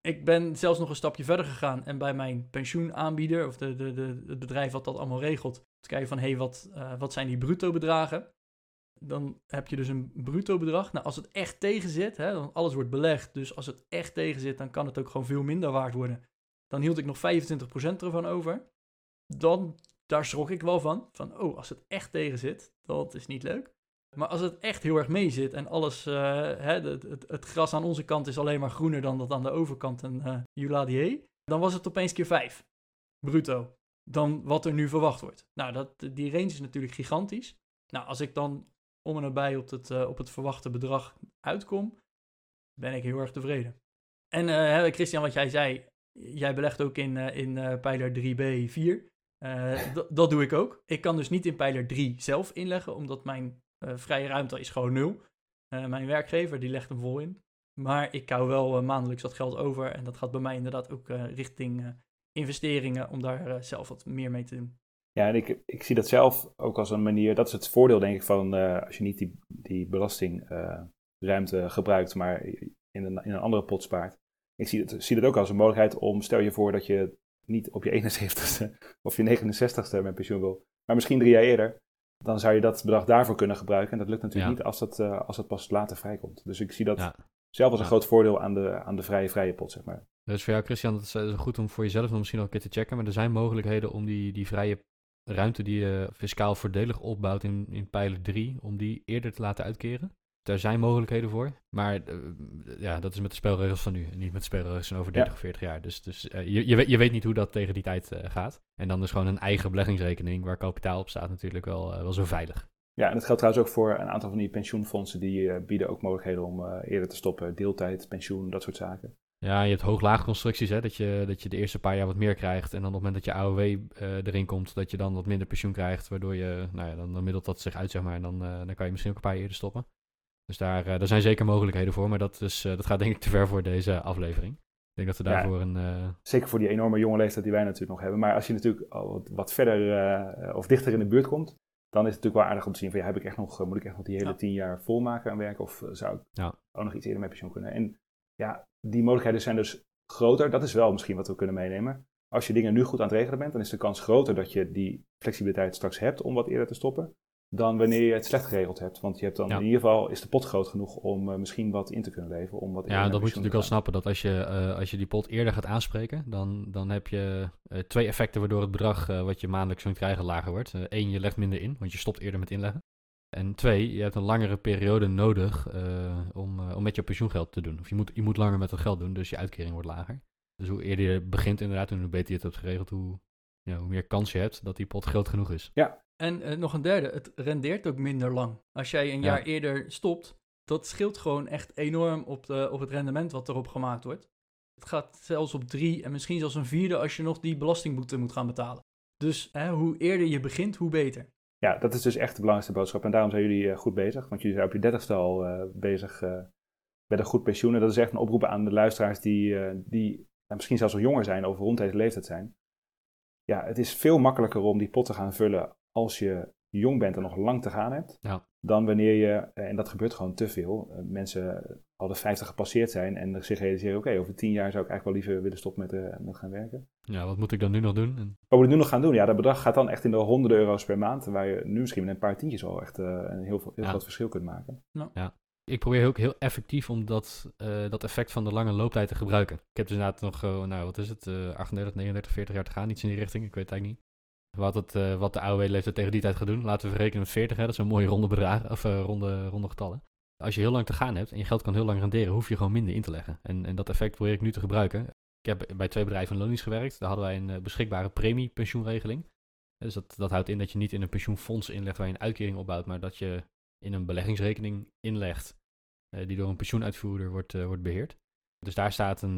Ik ben zelfs nog een stapje verder gegaan en bij mijn pensioenaanbieder, of de, de, de, het bedrijf wat dat allemaal regelt, te kijken van hey, wat, uh, wat zijn die bruto bedragen? Dan heb je dus een bruto bedrag. Nou, als het echt tegen zit, hè, dan alles wordt belegd. Dus als het echt tegen zit, dan kan het ook gewoon veel minder waard worden. Dan hield ik nog 25% ervan over. Dan, daar schrok ik wel van. Van, oh, als het echt tegen zit, dat is niet leuk. Maar als het echt heel erg mee zit en alles, uh, hè, het, het, gras aan onze kant is alleen maar groener dan dat aan de overkant een uh, Euladier, dan was het opeens keer 5 bruto dan wat er nu verwacht wordt. Nou, dat, die range is natuurlijk gigantisch. Nou, als ik dan om en nabij op het, uh, op het verwachte bedrag uitkom, ben ik heel erg tevreden. En uh, Christian, wat jij zei, jij belegt ook in, uh, in pijler 3b 4. dat doe ik ook. Ik kan dus niet in pijler 3 zelf inleggen, omdat mijn vrije ruimte is gewoon nul. mijn werkgever die legt hem vol in. Maar ik hou wel maandelijks wat geld over. En dat gaat bij mij inderdaad ook richting investeringen om daar zelf wat meer mee te doen. Ja, en ik, ik zie dat zelf ook als een manier, dat is het voordeel denk ik van uh, als je niet die, die belastingruimte uh, gebruikt, maar in een, in een andere pot spaart. Ik zie het, zie het ook als een mogelijkheid om, stel je voor dat je niet op je 71ste of je 69ste met pensioen wil, maar misschien drie jaar eerder, dan zou je dat bedrag daarvoor kunnen gebruiken. En dat lukt natuurlijk ja. niet als dat, uh, als dat pas later vrijkomt. Dus ik zie dat ja. zelf als een ja. groot voordeel aan de, aan de vrije, vrije pot, zeg maar. Dus voor jou, Christian, dat is goed om voor jezelf nog misschien nog een keer te checken. Maar er zijn mogelijkheden om die, die vrije ruimte die je fiscaal voordelig opbouwt in, in pijler 3, om die eerder te laten uitkeren. Daar zijn mogelijkheden voor. Maar uh, ja, dat is met de spelregels van nu. En niet met de spelregels van over 30, ja. 40 jaar. Dus, dus uh, je, je, weet, je weet niet hoe dat tegen die tijd uh, gaat. En dan is gewoon een eigen beleggingsrekening waar kapitaal op staat natuurlijk wel, wel zo veilig. Ja, en dat geldt trouwens ook voor een aantal van die pensioenfondsen. Die bieden ook mogelijkheden om eerder te stoppen. Deeltijd, pensioen, dat soort zaken. Ja, je hebt hoog-laag constructies, hè, dat, je, dat je de eerste paar jaar wat meer krijgt. En dan op het moment dat je AOW erin komt, dat je dan wat minder pensioen krijgt. Waardoor je, nou ja, dan, dan middelt dat zich uit, zeg maar. En dan, dan kan je misschien ook een paar jaar eerder stoppen. Dus daar, daar zijn zeker mogelijkheden voor. Maar dat, is, dat gaat denk ik te ver voor deze aflevering. Ik denk dat we daarvoor een... Uh... Zeker voor die enorme jonge leeftijd die wij natuurlijk nog hebben. Maar als je natuurlijk wat, wat verder of dichter in de buurt komt, dan is het natuurlijk wel aardig om te zien van ja, heb ik echt nog, moet ik echt nog die hele ja. tien jaar volmaken aan werk of zou ik ja. ook nog iets eerder met pensioen kunnen? En ja, die mogelijkheden zijn dus groter. Dat is wel misschien wat we kunnen meenemen. Als je dingen nu goed aan het regelen bent, dan is de kans groter dat je die flexibiliteit straks hebt om wat eerder te stoppen dan wanneer je het slecht geregeld hebt. Want je hebt dan in ieder geval is de pot groot genoeg om uh, misschien wat in te kunnen leveren. Om wat ja, dat moet je natuurlijk wel snappen. Dat als je, uh, als je die pot eerder gaat aanspreken, dan, dan heb je uh, twee effecten waardoor het bedrag wat je maandelijks kunt krijgen lager wordt. Eén, je legt minder in, want je stopt eerder met inleggen. En twee, je hebt een langere periode nodig om, om met je pensioengeld te doen. Of je moet, je moet langer met dat geld doen, dus je uitkering wordt lager. Dus hoe eerder je begint inderdaad, en hoe beter je het hebt geregeld, hoe, ja, hoe meer kans je hebt dat die pot groot genoeg is. Ja, en uh, nog een derde, het rendeert ook minder lang. Als jij een jaar eerder stopt, dat scheelt gewoon echt enorm op, de, op het rendement wat erop gemaakt wordt. Het gaat zelfs op drie en misschien zelfs een vierde als je nog die belastingboete moet gaan betalen. Dus hè, hoe eerder je begint, hoe beter. Ja, dat is dus echt de belangrijkste boodschap. En daarom zijn jullie uh, goed bezig. Want jullie zijn op je dertigste al uh, bezig met een goed pensioen. En dat is echt een oproep aan de luisteraars die, die misschien zelfs al jonger zijn, over rond deze leeftijd zijn. Ja, het is veel makkelijker om die pot te gaan vullen als je jong bent en nog lang te gaan hebt, ja. dan wanneer je, eh, en dat gebeurt gewoon te veel, eh, mensen al de 50 gepasseerd zijn en zich realiseren, oké, over tien jaar zou ik eigenlijk wel liever willen stoppen met, uh, met gaan werken. Ja, wat moet ik dan nu nog doen? Wat moet ik nu nog gaan doen? Ja, dat bedrag gaat dan echt in de honderden euro's per maand, waar je nu misschien met een paar tientjes al echt uh, een heel, heel groot verschil kunt maken. Ja. ja. Ik probeer ook heel effectief om dat, dat effect van de lange looptijd te gebruiken. Ik heb dus inderdaad nog, nou wat is het, 38, 39, 40 jaar te gaan, iets in die richting, ik weet het eigenlijk niet. Wat, het, uh, wat de AOW-leeftijd tegen die tijd gaat doen. Laten we verrekenen met 40, hè? dat is een mooie ronde, bedrag, of, uh, ronde, ronde getallen. Als je heel lang te gaan hebt en je geld kan heel lang renderen, hoef je gewoon minder in te leggen. En, en dat effect probeer ik nu te gebruiken. Ik heb bij twee bedrijven in Lonies gewerkt. Daar hadden wij een uh, beschikbare premiepensioenregeling. Dus dat, dat houdt in dat je niet in een pensioenfonds inlegt waar je een uitkering opbouwt, maar dat je in een beleggingsrekening inlegt die door een pensioenuitvoerder wordt, wordt beheerd. Dus daar staat een,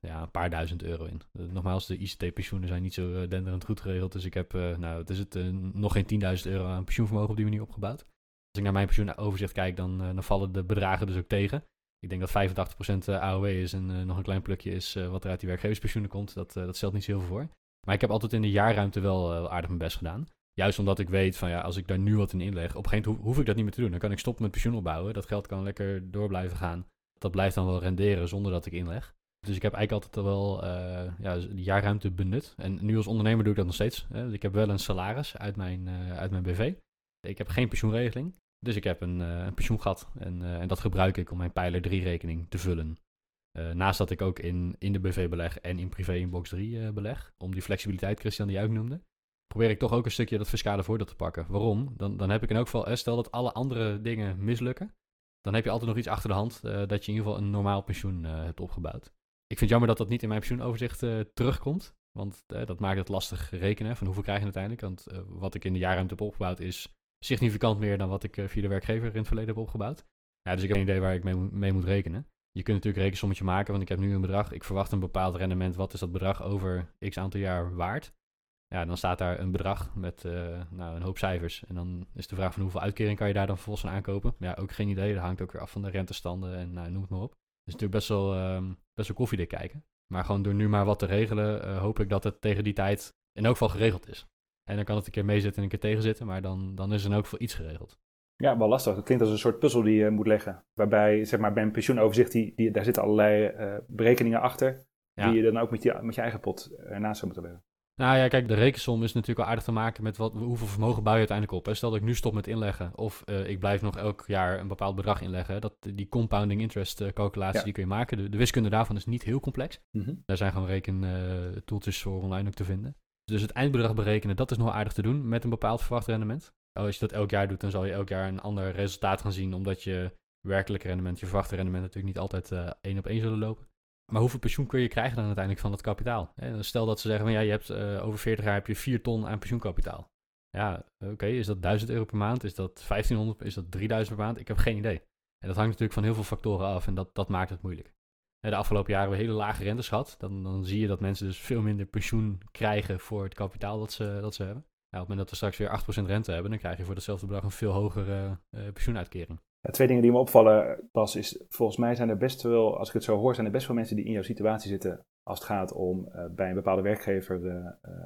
ja, een paar duizend euro in. Nogmaals, de ICT-pensioenen zijn niet zo denderend goed geregeld. Dus ik heb, nou, het is het, nog geen 10.000 euro aan pensioenvermogen op die manier opgebouwd. Als ik naar mijn pensioenoverzicht kijk, dan, dan vallen de bedragen dus ook tegen. Ik denk dat 85% AOW is en nog een klein plukje is wat er uit die werkgeverspensioenen komt. Dat, dat stelt niet heel veel voor. Maar ik heb altijd in de jaarruimte wel aardig mijn best gedaan. Juist omdat ik weet van ja, als ik daar nu wat in inleg, op een gegeven moment hoef ik dat niet meer te doen. Dan kan ik stoppen met pensioen opbouwen. Dat geld kan lekker door blijven gaan dat blijft dan wel renderen zonder dat ik inleg. Dus ik heb eigenlijk altijd wel uh, ja, de jaarruimte benut. En nu als ondernemer doe ik dat nog steeds. Ik heb wel een salaris uit mijn, uit mijn BV. Ik heb geen pensioenregeling. Dus ik heb een, uh, een pensioengat. En, en, dat gebruik ik om mijn pijler 3 rekening te vullen. naast dat ik ook in, in de BV beleg en in privé in box 3 beleg. Om die flexibiliteit, Christian, die jij ook noemde. Probeer ik toch ook een stukje dat fiscale voordeel te pakken. Waarom? Dan, dan heb ik in elk geval, stel dat alle andere dingen mislukken dan heb je altijd nog iets achter de hand dat je in ieder geval een normaal pensioen hebt opgebouwd. Ik vind het jammer dat dat niet in mijn pensioenoverzicht terugkomt. Want dat maakt het lastig rekenen van hoeveel krijg je uiteindelijk. Want wat ik in de jaarruimte heb opgebouwd is significant meer dan wat ik via de werkgever in het verleden heb opgebouwd. Ja, dus ik heb geen idee waar ik mee, mee moet rekenen. Je kunt natuurlijk een rekensommetje maken, want ik heb nu een bedrag. Ik verwacht een bepaald rendement. Wat is dat bedrag over x aantal jaar waard? Ja, dan staat daar een bedrag met uh, nou, een hoop cijfers. En dan is de vraag van hoeveel uitkering kan je daar dan vervolgens aan aankopen. Ja, ook geen idee. Dat hangt ook weer af van de rentestanden en nou, noem het maar op. Dus natuurlijk best wel, um, best wel koffiedik kijken. Maar gewoon door nu maar wat te regelen, uh, hoop ik dat het tegen die tijd in elk geval geregeld is. En dan kan het een keer meezitten en een keer tegenzitten, maar dan, dan is er elk geval iets geregeld. Ja, wel lastig. Het klinkt als een soort puzzel die je moet leggen. Waarbij, zeg maar, bij een pensioenoverzicht, die, die, daar zitten allerlei uh, berekeningen achter. Ja. Die je dan ook met je, met je eigen pot ernaast zou moeten leggen. Nou ja, kijk, de rekensom is natuurlijk wel aardig te maken met wat, hoeveel vermogen bouw je uiteindelijk op. Hè? Stel dat ik nu stop met inleggen of uh, ik blijf nog elk jaar een bepaald bedrag inleggen. Dat, die compounding interest uh, calculatie die kun je maken. De, de, wiskunde daarvan is niet heel complex. Mm -hmm. Daar zijn gewoon rekentoeltjes voor online ook te vinden. Dus het eindbedrag berekenen, dat is nog aardig te doen met een bepaald verwacht rendement. Als je dat elk jaar doet, dan zal je elk jaar een ander resultaat gaan zien. Omdat je werkelijke rendement, je verwachte rendement natuurlijk niet altijd uh, één op één zullen lopen. Maar hoeveel pensioen kun je krijgen dan uiteindelijk van dat kapitaal? Stel dat ze zeggen, van, ja, je hebt uh, over 40 jaar heb je 4 ton aan pensioenkapitaal. ja, oké, is dat 1000 euro per maand? Is dat 1500? Is dat 3000 per maand? Ik heb geen idee. En dat hangt natuurlijk van heel veel factoren af en dat, dat maakt het moeilijk. De afgelopen jaren we hele lage rentes gehad. Dan, dan zie je dat mensen dus veel minder pensioen krijgen voor het kapitaal dat ze, dat ze hebben. Nou, op het moment dat we straks weer 8% rente hebben, dan krijg je voor hetzelfde bedrag een veel hogere uh, pensioenuitkering. Ja, twee dingen die me opvallen, Bas, is volgens mij zijn er best wel, als ik het zo hoor, zijn er best wel mensen die in jouw situatie zitten als het gaat om uh, bij een bepaalde werkgever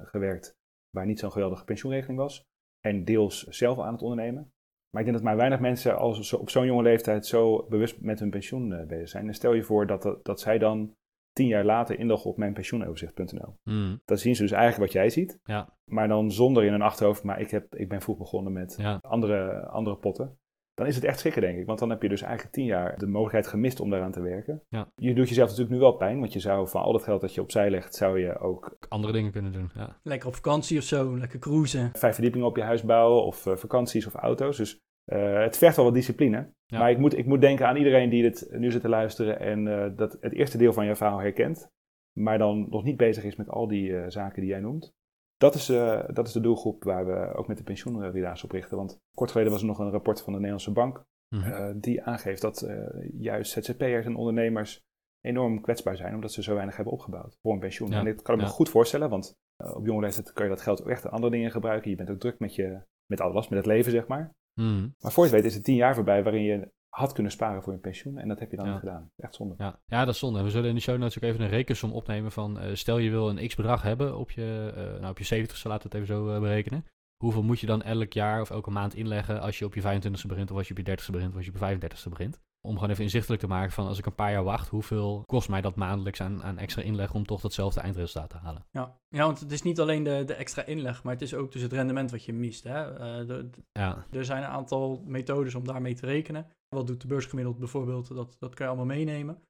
gewerkt waar niet zo'n geweldige pensioenregeling was. En deels zelf aan het ondernemen. Maar ik denk dat maar weinig mensen als op zo'n jonge leeftijd zo bewust met hun pensioen bezig zijn. En stel je voor dat, dat, dat zij dan tien jaar later inloggen op mijn pensioenoverzicht.nl. Mm. Dan zien ze dus eigenlijk wat jij ziet. Ja. Maar dan zonder in hun achterhoofd, maar ik, heb, ik ben vroeg begonnen met andere, andere potten dan is het echt schrikken, denk ik. Want dan heb je dus eigenlijk tien jaar de mogelijkheid gemist om daaraan te werken. Ja. Je doet jezelf natuurlijk nu wel pijn, want je zou van al dat geld dat je opzij legt, zou je ook... Andere dingen kunnen doen, ja. Lekker op vakantie of zo, lekker cruisen. Vijf verdiepingen op je huis bouwen of uh, vakanties of auto's. Dus uh, het vergt wel wat discipline. Ja. Maar ik moet, ik moet denken aan iedereen die dit nu zit te luisteren en uh, dat het eerste deel van je verhaal herkent. Maar dan nog niet bezig is met al die zaken die jij noemt. Dat is, uh, dat is de doelgroep waar we ook met de pensioenvillage op richten. Want kort geleden was er nog een rapport van de Nederlandse Bank. Mm die aangeeft dat uh, juist ZZP'ers en ondernemers enorm kwetsbaar zijn. Omdat ze zo weinig hebben opgebouwd voor een pensioen. En dit kan ik me goed voorstellen. Want op jonge leeftijd kan je dat geld ook echt aan andere dingen gebruiken. Je bent ook druk met, je, met alles, met het leven zeg maar. Mm. Maar voor je weet is het tien jaar voorbij waarin je had kunnen sparen voor je pensioen. En dat heb je dan niet gedaan. Echt zonde. Ja. ja, dat is zonde. We zullen in de show notes ook even een rekensom opnemen van... Uh, stel je wil een x-bedrag hebben op je, uh, nou op je 70 laten we het even zo uh, berekenen. Hoeveel moet je dan elk jaar of elke maand inleggen als je op je 25ste begint... of als je op je 30ste begint of als je op je 35ste begint? Om gewoon even inzichtelijk te maken van als ik een paar jaar wacht, hoeveel kost mij dat maandelijks aan, aan extra inleg om toch datzelfde eindresultaat te halen? Ja. ja, want het is niet alleen de, de extra inleg, maar het is ook dus het rendement wat je mist. Hè? Uh, ja. Er zijn een aantal methodes om daarmee te rekenen. Wat doet de beursgemiddeld bijvoorbeeld? Dat, dat kan je allemaal meenemen.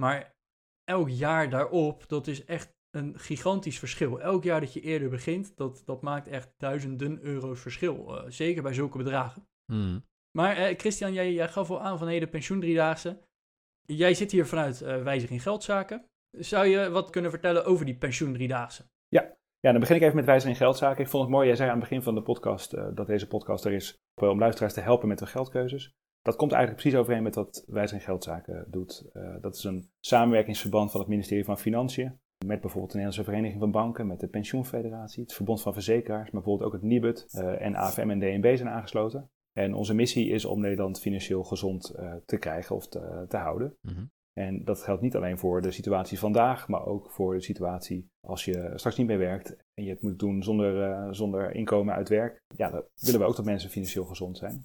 Maar elk jaar daarop, dat is echt een gigantisch verschil. Elk jaar dat je eerder begint, dat, dat maakt echt duizenden euro's verschil. Uh, zeker bij zulke bedragen. Hmm. Maar uh, Christian, jij, jij gaf al aan van hey, de pensioendriedaagse. Jij zit hier vanuit uh, Wijziging Geldzaken. Zou je wat kunnen vertellen over die pensioendriedaagse? Ja. ja, dan begin ik even met Wijziging Geldzaken. Ik vond het mooi, jij zei aan het begin van de podcast dat deze podcast er is om luisteraars te helpen met hun geldkeuzes. Dat komt eigenlijk precies overeen met wat Wijziging Geldzaken doet. Uh, dat is een samenwerkingsverband van het ministerie van Financiën. Met bijvoorbeeld de Nederlandse Vereniging van Banken, met de Pensioenfederatie, het Verbond van Verzekeraars, maar bijvoorbeeld ook het NIBUD uh, en AFM en DNB zijn aangesloten. En onze missie is om Nederland financieel gezond uh, te krijgen of te, te houden. Mm -hmm. En dat geldt niet alleen voor de situatie vandaag, maar ook voor de situatie als je straks niet meer werkt en je het moet doen zonder, zonder inkomen uit werk. Ja, dan willen we ook dat mensen financieel gezond zijn.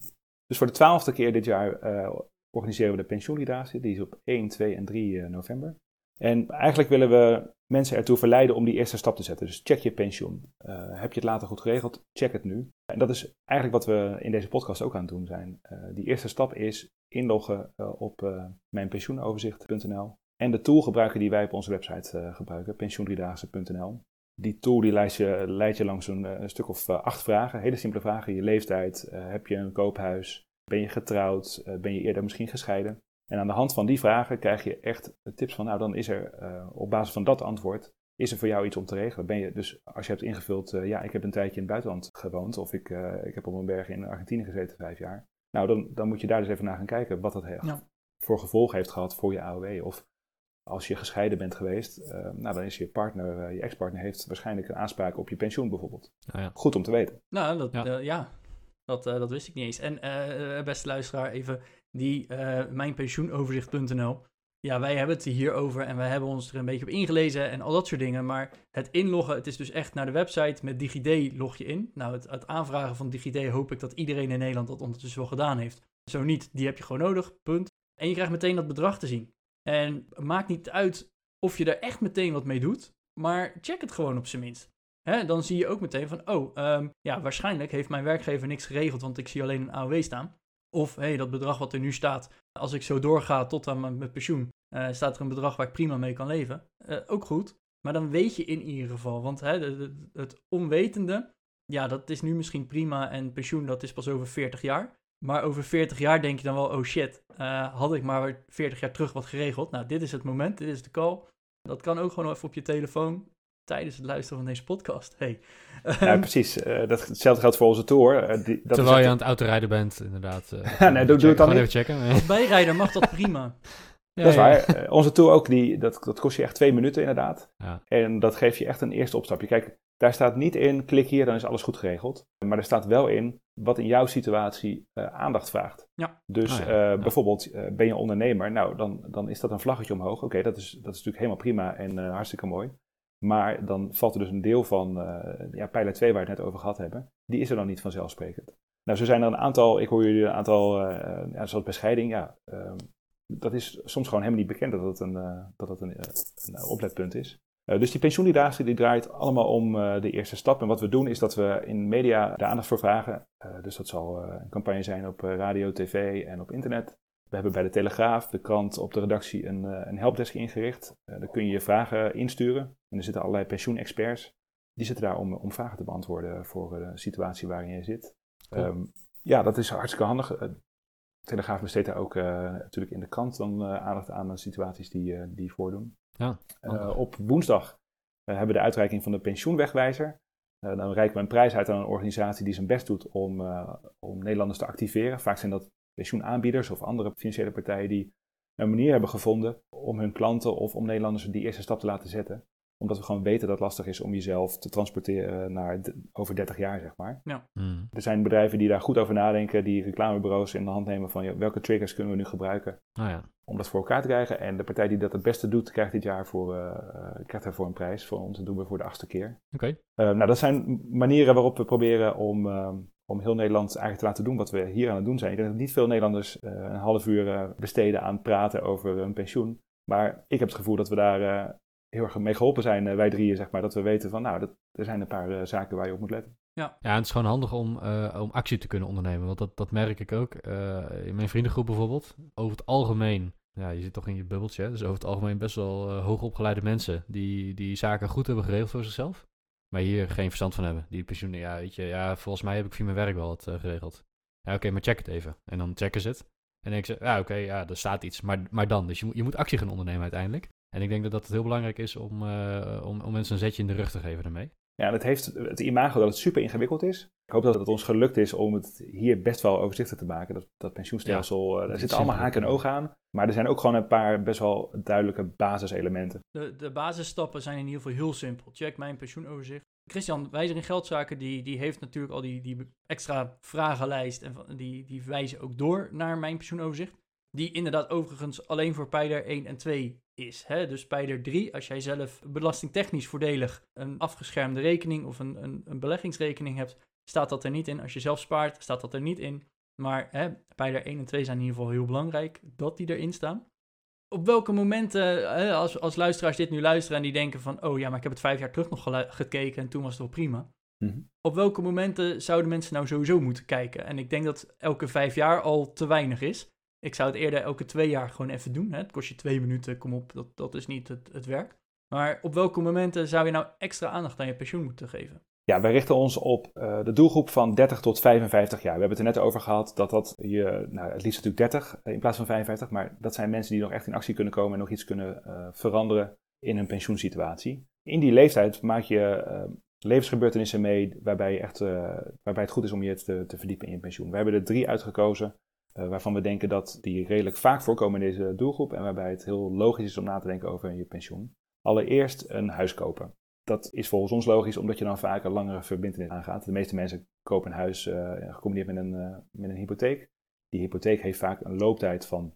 Dus voor de twaalfde keer dit jaar uh, organiseren we de pensioenlidatie. Die is op 1, 2 en 3 uh, november. En eigenlijk willen we mensen ertoe verleiden om die eerste stap te zetten. Dus check je pensioen. Uh, heb je het later goed geregeld? Check het nu. En dat is eigenlijk wat we in deze podcast ook aan het doen zijn. die eerste stap is inloggen op mijnpensioenoverzicht.nl. En de tool gebruiken die wij op onze website gebruiken, pensioendriedaagse.nl. Die tool die leidt je, leidt je langs een, een stuk of uh, acht vragen, hele simpele vragen. Je leeftijd, uh, heb je een koophuis, ben je getrouwd, ben je eerder misschien gescheiden? En aan de hand van die vragen krijg je echt tips van, nou dan is er op basis van dat antwoord, is er voor jou iets om te regelen. Ben je dus, als je hebt ingevuld, ja ik heb een tijdje in het buitenland gewoond of ik, ik heb op een berg in Argentinië gezeten vijf jaar. Nou dan, dan moet je daar dus even naar gaan kijken wat dat heeft. Ja. voor gevolg heeft gehad voor je AOW. Of als je gescheiden bent geweest, uh, nou, dan is je partner, uh, je ex-partner heeft waarschijnlijk een aanspraak op je pensioen bijvoorbeeld. Ah, ja. Goed om te weten. Nou, dat, ja. Uh, ja. Dat, dat wist ik niet eens. En beste luisteraar, even die mijnpensioenoverzicht.nl. Ja, wij hebben het hierover en wij hebben ons er een beetje op ingelezen en al dat soort dingen. Maar het inloggen, het is dus echt naar de website met DigiD log je in. Nou, het, het aanvragen van DigiD hoop ik dat iedereen in Nederland dat ondertussen wel gedaan heeft. Zo niet, die heb je gewoon nodig, punt. En je krijgt meteen dat bedrag te zien. En maakt niet uit of je er echt meteen wat mee doet, maar check het gewoon op zijn minst. Dan zie je ook meteen van, oh, um, ja, waarschijnlijk heeft mijn werkgever niks geregeld, want ik zie alleen een AOW staan. Of, hé, hey, dat bedrag wat er nu staat, als ik zo doorga tot aan mijn pensioen, uh, staat er een bedrag waar ik prima mee kan leven. Uh, ook goed, maar dan weet je in ieder geval, want het onwetende, ja, dat is nu misschien prima en pensioen, dat is pas over 40 jaar. Maar over 40 jaar denk je dan wel, oh shit, uh, had ik maar 40 jaar terug wat geregeld. Nou, dit is het moment, dit is de call. Dat kan ook gewoon even op je telefoon. tijdens het luisteren van deze podcast. Hey. Ja, precies. Uh, dat, hetzelfde geldt voor onze tour. Uh, die, dat Terwijl je aan het autorijden bent, inderdaad. Uh, nee, doe, doe het dan niet. even checken. Als bijrijder mag dat prima. Ja, dat is waar. onze tour ook, die, dat, dat kost je echt twee minuten inderdaad. Ja. En dat geeft je echt een eerste opstapje. Kijk, daar staat niet in, klik hier, dan is alles goed geregeld. Maar er staat wel in wat in jouw situatie aandacht vraagt. Ja. Dus oh bijvoorbeeld, ben je ondernemer? Nou, dan, dan is dat een vlaggetje omhoog. Oké, dat, is, dat is natuurlijk helemaal prima en hartstikke mooi. Maar dan valt er dus een deel van uh, ja, pijler 2 waar we het net over gehad hebben, die is er dan niet vanzelfsprekend. Nou, zo zijn er een aantal, ik hoor jullie een aantal, uh, ja, zoals bescheiding, ja, uh, dat is soms gewoon helemaal niet bekend dat het een, uh, dat het een, een opletpunt is. Dus die pensioendiedaagse die draait allemaal om de eerste stap. En wat we doen is dat we in media de aandacht voor vragen. dus dat zal een campagne zijn op radio, tv en op internet. We hebben bij de Telegraaf, de krant, op de redactie een, een helpdesk ingericht. daar kun je je vragen insturen. En er zitten allerlei pensioenexperts. Die zitten daar om, om vragen te beantwoorden voor de situatie waarin je zit. Ehm, ja, dat is hartstikke handig. De Telegraaf besteedt daar ook uh, natuurlijk in de krant dan uh, aandacht aan de situaties die, uh, die voordoen. Ja, op woensdag hebben we de uitreiking van de pensioenwegwijzer. dan reiken we een prijs uit aan een organisatie die zijn best doet om, om Nederlanders te activeren. Vaak zijn dat pensioenaanbieders of andere financiële partijen die een manier hebben gevonden om hun klanten of om Nederlanders die eerste stap te laten zetten omdat we gewoon weten dat het lastig is om jezelf te transporteren naar over 30 jaar, zeg maar. Ja. Hmm. Er zijn bedrijven die daar goed over nadenken, die reclamebureaus in de hand nemen van welke triggers kunnen we nu gebruiken oh ja. om dat voor elkaar te krijgen. En de partij die dat het beste doet, krijgt dit jaar voor, uh, krijgt daarvoor een prijs. Voor ons dat doen we voor de achtste keer. Oké. Uh, nou, dat zijn manieren waarop we proberen om, uh, om heel Nederland eigenlijk te laten doen wat we hier aan het doen zijn. Ik denk dat niet veel Nederlanders een half uur besteden aan praten over hun pensioen. Maar ik heb het gevoel dat we daar heel erg mee geholpen zijn, eh, wij drieën, zeg maar. Dat we weten van, nou, dat, er zijn een paar uh, zaken waar je op moet letten. Ja, ja en het is gewoon handig om, uh, om actie te kunnen ondernemen. Want dat, dat merk ik ook. in mijn vriendengroep bijvoorbeeld. Over het algemeen, ja, je zit toch in je bubbeltje. Hè? Dus over het algemeen best wel hoogopgeleide mensen die, die zaken goed hebben geregeld voor zichzelf. Maar hier geen verstand van hebben. Die pensioen, ja, weet je, ja, volgens mij heb ik via mijn werk wel wat geregeld. Ja, oké, maar check het even. En dan checken ze het. En dan denk ze, ja, oké, ja, er staat iets. Maar, maar dan, dus je, moet je moet actie gaan ondernemen uiteindelijk. En ik denk dat dat het heel belangrijk is om, uh, om, om mensen een zetje in de rug te geven daarmee. Ja, dat heeft het imago dat het super ingewikkeld is. Ik hoop dat het ons gelukt is om het hier best wel overzichtelijk te maken. Dat, dat pensioenstelsel, ja, uh, daar zitten allemaal haken en ogen aan. Maar er zijn ook gewoon een paar best wel duidelijke basiselementen. De, de basisstappen zijn in ieder geval heel simpel. Check mijn pensioenoverzicht. Christian Wijzer in Geldzaken, die, die heeft natuurlijk al die, die extra vragenlijst. En die, die wijzen ook door naar mijn pensioenoverzicht. Die inderdaad overigens alleen voor pijler 1 en 2 is. Hè? Dus pijler 3, als jij zelf belastingtechnisch voordelig een afgeschermde rekening of een, een, een beleggingsrekening hebt, staat dat er niet in. Als je zelf spaart, staat dat er niet in. Maar hè, pijler 1 en 2 zijn in ieder geval heel belangrijk dat die erin staan. Op welke momenten, hè, als, als luisteraars dit nu luisteren en die denken van, oh ja, maar ik heb het vijf jaar terug nog gekeken en toen was het wel prima. Mhm. Op welke momenten zouden mensen nou sowieso moeten kijken? En ik denk dat elke vijf jaar al te weinig is. Ik zou het eerder elke twee jaar gewoon even doen. Hè? Het kost je twee minuten, kom op, dat, dat is niet het, het werk. Maar op welke momenten zou je nou extra aandacht aan je pensioen moeten geven? Ja, wij richten ons op uh, de doelgroep van 30 tot 55 jaar. We hebben het er net over gehad dat dat je, nou het liefst natuurlijk 30 eh, in plaats van 55, maar dat zijn mensen die nog echt in actie kunnen komen en nog iets kunnen uh, veranderen in hun pensioensituatie. In die leeftijd maak je levensgebeurtenissen mee waarbij, je echt, waarbij het goed is om je te, te verdiepen in je pensioen. We hebben er drie uitgekozen waarvan we denken dat die redelijk vaak voorkomen in deze doelgroep en waarbij het heel logisch is om na te denken over je pensioen. Allereerst een huis kopen. Dat is volgens ons logisch, omdat je dan vaak een langere verbindenis aangaat. De meeste mensen kopen een huis uh, gecombineerd met een, uh, met een hypotheek. Die hypotheek heeft vaak een looptijd van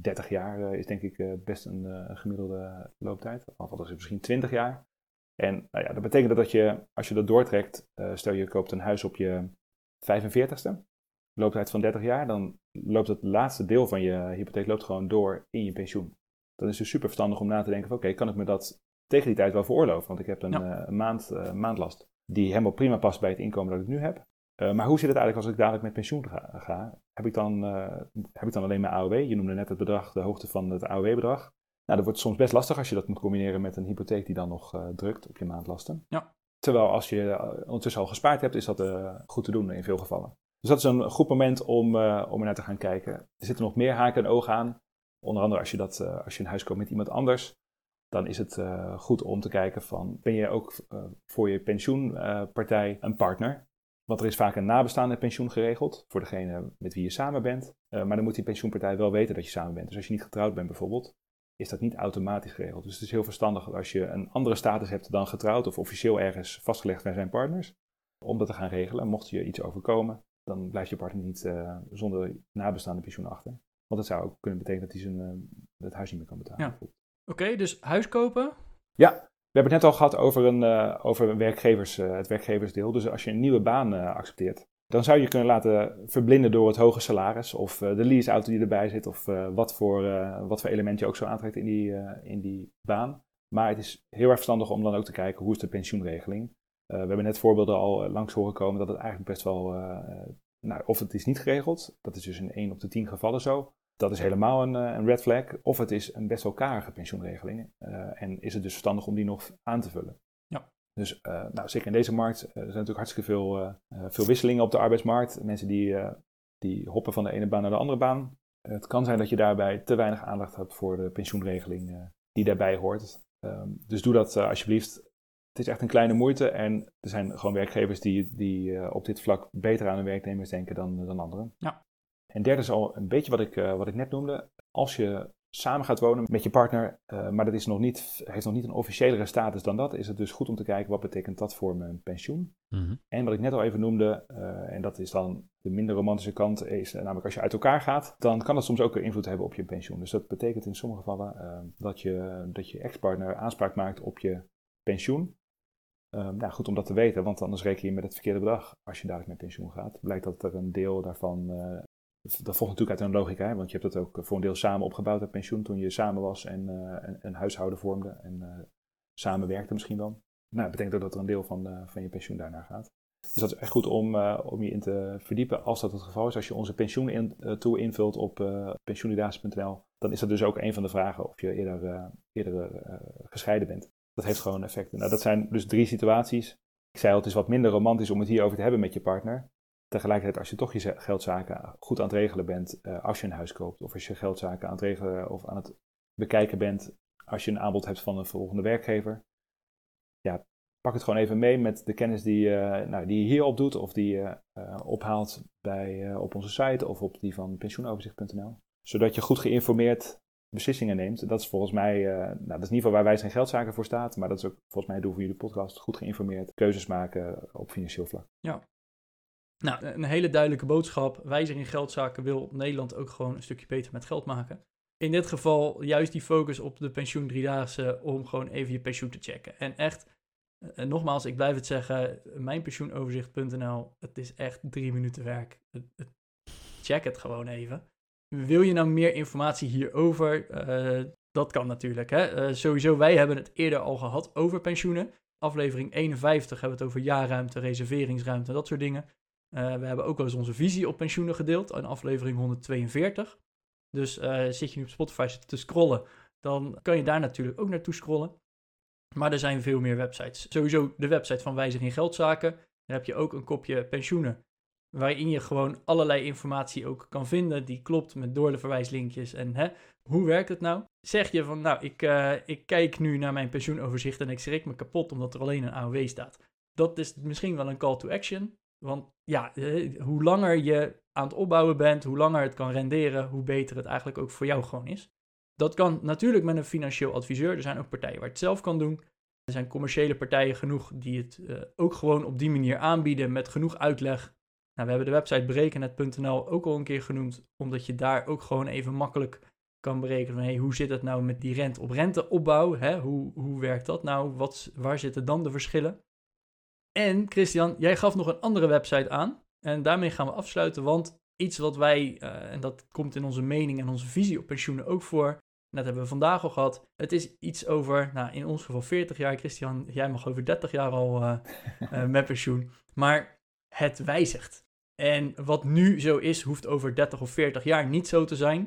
30 jaar, is denk ik best een gemiddelde looptijd. Althans, is het misschien 20 jaar. En nou ja, dat betekent dat je, als je dat doortrekt, stel je koopt een huis op je 45ste, looptijd van 30 jaar, dan loopt het laatste deel van je hypotheek loopt gewoon door in je pensioen. Dan is het super verstandig om na te denken van oké, kan ik me dat tegen die tijd wel veroorloven? Want ik heb een, ja. uh, maand, uh, maandlast die helemaal prima past bij het inkomen dat ik nu heb. Uh, maar hoe zit het eigenlijk als ik dadelijk met pensioen ga? ga? Heb, ik dan, heb ik dan alleen mijn AOW? Je noemde net het bedrag, de hoogte van het AOW-bedrag. Nou, dat wordt soms best lastig als je dat moet combineren met een hypotheek die dan nog drukt op je maandlasten. Ja. Terwijl als je ondertussen al gespaard hebt, is dat goed te doen in veel gevallen. Dus dat is een goed moment om, uh, om er naar te gaan kijken. Er zitten nog meer haken en ogen aan. Onder andere als je, dat, uh, als je een huis koopt met iemand anders. dan is het goed om te kijken van, ben je ook voor je pensioenpartij een partner? Want er is vaak een nabestaande pensioen geregeld voor degene met wie je samen bent. maar dan moet die pensioenpartij wel weten dat je samen bent. Dus als je niet getrouwd bent bijvoorbeeld, is dat niet automatisch geregeld. Dus het is heel verstandig als je een andere status hebt dan getrouwd of officieel ergens vastgelegd bij zijn partners, om dat te gaan regelen. Mocht je iets overkomen, dan blijft je partner niet uh, zonder nabestaande pensioen achter. Want dat zou ook kunnen betekenen dat hij zijn, uh, het huis niet meer kan betalen. Ja. Oké, dus huis kopen? Ja, we hebben het net al gehad over, een, uh, over werkgevers, het werkgeversdeel. Dus als je een nieuwe baan accepteert, dan zou je kunnen laten verblinden door het hoge salaris of de leaseauto die erbij zit of wat, voor, wat voor element je ook zo aantrekt in die, in die baan. Maar het is heel erg verstandig om dan ook te kijken hoe is de pensioenregeling. We hebben net voorbeelden al langs horen komen dat het eigenlijk best wel, nou, of het is niet geregeld, dat is dus in 1 op de 10 gevallen zo. Dat is helemaal een, een red flag. Of het is een best wel karige pensioenregeling en is het dus verstandig om die nog aan te vullen. Dus uh, nou, zeker in deze markt uh, er zijn natuurlijk hartstikke veel, uh, veel wisselingen op de arbeidsmarkt. Mensen die, die hoppen van de ene baan naar de andere baan. het kan zijn dat je daarbij te weinig aandacht hebt voor de pensioenregeling die daarbij hoort. Um, dus doe dat alsjeblieft. Het is echt een kleine moeite en er zijn gewoon werkgevers die, die op dit vlak beter aan hun werknemers denken dan, dan anderen. Ja. En derde is al een beetje wat ik, wat ik net noemde. Als je samen gaat wonen met je partner, uh, maar dat is nog niet, heeft nog niet een officiëlere status dan dat, is het dus goed om te kijken wat betekent dat voor mijn pensioen. Mm En wat ik net al even noemde, en dat is dan de minder romantische kant, is namelijk als je uit elkaar gaat, dan kan dat soms ook invloed hebben op je pensioen. Dus dat betekent in sommige gevallen dat je, dat je ex-partner aanspraak maakt op je pensioen. Nou, goed om dat te weten, want anders reken je met het verkeerde bedrag als je dadelijk met pensioen gaat. Blijkt dat er een deel daarvan dat volgt natuurlijk uit een logica, want je hebt het ook voor een deel samen opgebouwd, het pensioen, toen je samen was en een, een, huishouden vormde en uh, samen werkte misschien dan. Nou, dat betekent ook dat er een deel van, van je pensioen daarna gaat. Dus dat is echt goed om, om je in te verdiepen als dat het geval is. Als je onze pensioen in, toe invult op pensioenidatie.nl, dan is dat dus ook een van de vragen of je eerder, eerder gescheiden bent. Dat heeft gewoon effecten. Nou, dat zijn dus drie situaties. Ik zei al, het is wat minder romantisch om het hierover te hebben met je partner. Tegelijkertijd, als je toch je geldzaken goed aan het regelen bent uh, als je een huis koopt, of als je geldzaken aan het regelen of aan het bekijken bent als je een aanbod hebt van een volgende werkgever, ja, pak het gewoon even mee met de kennis die, uh, nou, die je hier opdoet of die je uh, ophaalt bij, op onze site of op die van pensioenoverzicht.nl. Zodat je goed geïnformeerd beslissingen neemt. Dat is volgens mij, nou, dat is in ieder geval waar wij zijn geldzaken voor staat, maar dat is ook volgens mij het doel van jullie podcast. Goed geïnformeerd keuzes maken op financieel vlak. Ja, nou, een hele duidelijke boodschap. Wijzer in geldzaken wil Nederland ook gewoon een stukje beter met geld maken. In dit geval juist die focus op de pensioen driedaagse om gewoon even je pensioen te checken. En echt, en eh, nogmaals, ik blijf het zeggen, mijnpensioenoverzicht.nl, het is echt drie minuten werk. check het gewoon even. Wil je nou meer informatie hierover? Uh, dat kan natuurlijk. Hè? Uh, sowieso, wij hebben het eerder al gehad over pensioenen. Aflevering 51 hebben we het over jaarruimte, reserveringsruimte, dat soort dingen. Uh, we hebben ook wel eens onze visie op pensioenen gedeeld in aflevering 142. Dus zit je nu op Spotify te scrollen, dan kan je daar natuurlijk ook naartoe scrollen. Maar er zijn veel meer websites. Sowieso de website van Wijziging Geldzaken. Daar heb je ook een kopje pensioenen. Waarin je gewoon allerlei informatie ook kan vinden. Die klopt met doorverwijslinkjes. En hè, hoe werkt het nou? Zeg je van, nou, ik, uh, ik kijk nu naar mijn pensioenoverzicht en ik schrik me kapot omdat er alleen een AOW staat. Dat is misschien wel een call to action. Want ja, eh, hoe langer je aan het opbouwen bent, hoe langer het kan renderen, hoe beter het eigenlijk ook voor jou gewoon is. Dat kan natuurlijk met een financieel adviseur. Er zijn ook partijen waar het zelf kan doen. Er zijn commerciële partijen genoeg die het uh, ook gewoon op die manier aanbieden met genoeg uitleg. Nou, we hebben de website berekennet.nl ook al een keer genoemd, omdat je daar ook gewoon even makkelijk kan berekenen van hey, hoe zit het nou met die rente op rente opbouw? Hè? Hoe, hoe werkt dat nou? Wat, waar zitten dan de verschillen? En Christian, jij gaf nog een andere website aan. En daarmee gaan we afsluiten, want iets wat wij, uh, en dat komt in onze mening en onze visie op pensioenen ook voor, dat hebben we vandaag al gehad. Het is iets over, nou in ons geval 40 jaar, Christian, jij mag over 30 jaar al uh, uh, met pensioen. Maar het wijzigt. En wat nu zo is, hoeft over 30 of 40 jaar niet zo te zijn.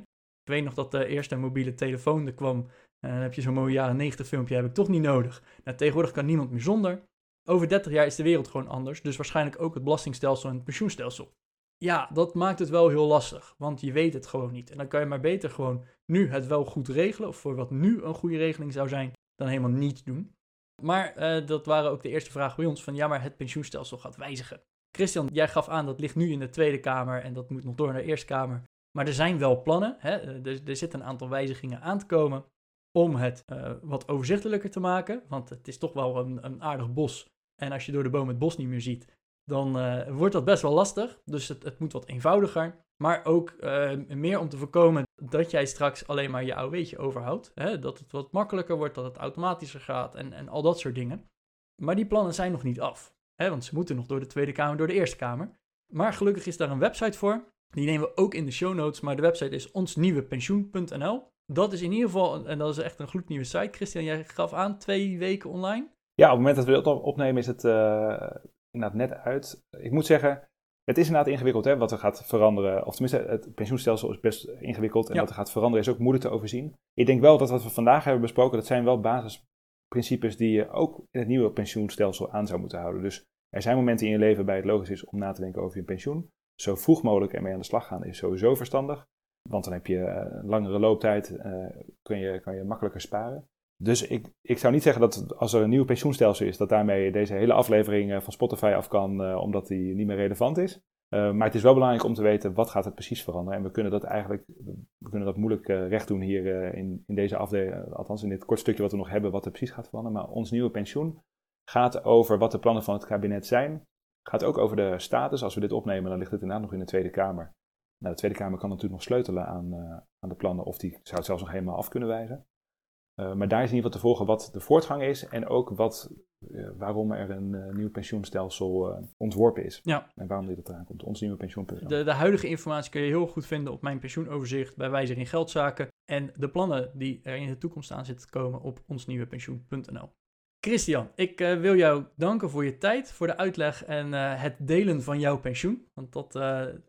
Ik weet nog dat de eerste mobiele telefoon er kwam. En dan heb je zo'n mooi jaren 90 filmpje, heb ik toch niet nodig. Nou, tegenwoordig kan niemand meer zonder. Over 30 jaar is de wereld gewoon anders, dus waarschijnlijk ook het belastingstelsel en het pensioenstelsel. Ja, dat maakt het wel heel lastig, want je weet het gewoon niet. En dan kan je maar beter gewoon nu het wel goed regelen, of voor wat nu een goede regeling zou zijn, dan helemaal niets doen. Maar eh, dat waren ook de eerste vragen bij ons van ja, maar het pensioenstelsel gaat wijzigen. Christian, jij gaf aan dat ligt nu in de Tweede Kamer en dat moet nog door naar de Eerste Kamer. Maar er zijn wel plannen, hè? Er, er zitten een aantal wijzigingen aan te komen om het uh, wat overzichtelijker te maken. Want het is toch wel een, een, aardig bos. En als je door de boom het bos niet meer ziet, dan uh, wordt dat best wel lastig. Dus het, het moet wat eenvoudiger. Maar ook meer om te voorkomen dat jij straks alleen maar je AOW'tje overhoudt. Hè? Dat het wat makkelijker wordt, dat het automatischer gaat en, en al dat soort dingen. Maar die plannen zijn nog niet af. Hè? Want ze moeten nog door de Tweede Kamer, door de Eerste Kamer. Maar gelukkig is daar een website voor. Die nemen we ook in de show notes. Maar de website is onsnieuwepensioen.nl. Dat is in ieder geval, en dat is echt een gloednieuwe site. Christian, jij gaf aan twee weken online. Ja, op het moment dat we het opnemen is het uh, inderdaad net uit. Ik moet zeggen, het is inderdaad ingewikkeld hè, wat er gaat veranderen. Of tenminste, het pensioenstelsel is best ingewikkeld. En wat er gaat veranderen is ook moeilijk te overzien. Ik denk wel dat wat we vandaag hebben besproken, dat zijn wel basisprincipes die je ook in het nieuwe pensioenstelsel aan zou moeten houden. Dus er zijn momenten in je leven waarbij het logisch is om na te denken over je pensioen. Zo vroeg mogelijk ermee aan de slag gaan is sowieso verstandig. Want dan heb je een langere looptijd, uh, kun je, kan je makkelijker sparen. Dus ik, ik zou niet zeggen dat als er een nieuw pensioenstelsel is, dat daarmee deze hele aflevering eh, van Spotify af kan, omdat die niet meer relevant is. Uh, maar het is wel belangrijk om te weten wat gaat het precies veranderen. En we kunnen dat eigenlijk we kunnen dat moeilijk recht doen hier in, in deze afdeling, althans in dit kort stukje wat we nog hebben, wat er precies gaat veranderen. Maar ons nieuwe pensioen gaat over wat de plannen van het kabinet zijn. Gaat ook over de status. Als we dit opnemen, dan ligt het inderdaad nog in de Tweede Kamer. Nou, de Tweede Kamer kan natuurlijk nog sleutelen aan, aan de plannen, of die zou het zelfs nog helemaal af kunnen wijzen. Uh, maar daar is in ieder geval te volgen wat de voortgang is en ook wat, uh, waarom er een uh, nieuw pensioenstelsel ontworpen is. Ja. En waarom dit eraan komt. Ons nieuwe. De, de, huidige informatie kun je heel goed vinden op mijn pensioenoverzicht bij Wijziging Geldzaken. En de plannen die er in de toekomst aan zitten te komen op onsnieuwepensioen.nl. Christian, ik wil jou danken voor je tijd, voor de uitleg en het delen van jouw pensioen. Want dat,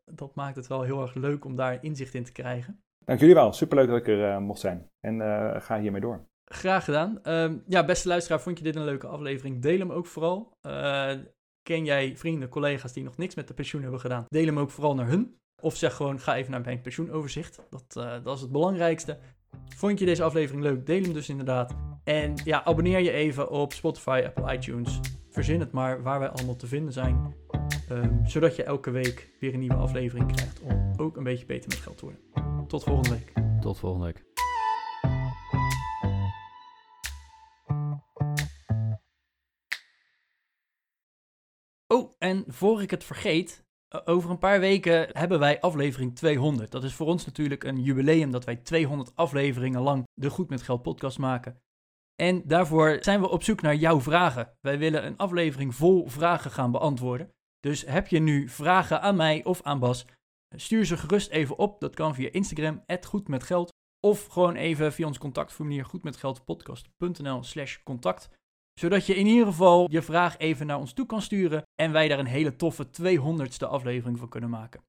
dat maakt het wel heel erg leuk om daar inzicht in te krijgen. Dank jullie wel. Superleuk dat ik er uh, mocht zijn. En uh, ga hiermee door. Graag gedaan. Uh, ja, beste luisteraar, vond je dit een leuke aflevering? Deel hem ook vooral. Eh, ken jij vrienden, collega's die nog niks met de pensioen hebben gedaan? Deel hem ook vooral naar hun. Of zeg gewoon, ga even naar mijn pensioenoverzicht. Dat, dat is het belangrijkste. Vond je deze aflevering leuk? Deel hem dus inderdaad. En ja, abonneer je even op Spotify, Apple, iTunes. Verzin het maar waar wij allemaal te vinden zijn. Um, zodat je elke week weer een nieuwe aflevering krijgt om ook een beetje beter met geld te worden. Tot volgende week. Tot volgende week. Oh, en voor ik het vergeet, over een paar weken hebben wij aflevering 200. Dat is voor ons natuurlijk een jubileum dat wij 200 afleveringen lang de Goed met Geld podcast maken. En daarvoor zijn we op zoek naar jouw vragen. Wij willen een aflevering vol vragen gaan beantwoorden. Dus heb je nu vragen aan mij of aan Bas? Stuur ze gerust even op. Dat kan via Instagram, goedmetgeld. Of gewoon even via ons contactformulier goedmetgeldpodcast.nl slash contact. Zodat je in ieder geval je vraag even naar ons toe kan sturen. En wij daar een hele toffe 200ste aflevering van kunnen maken.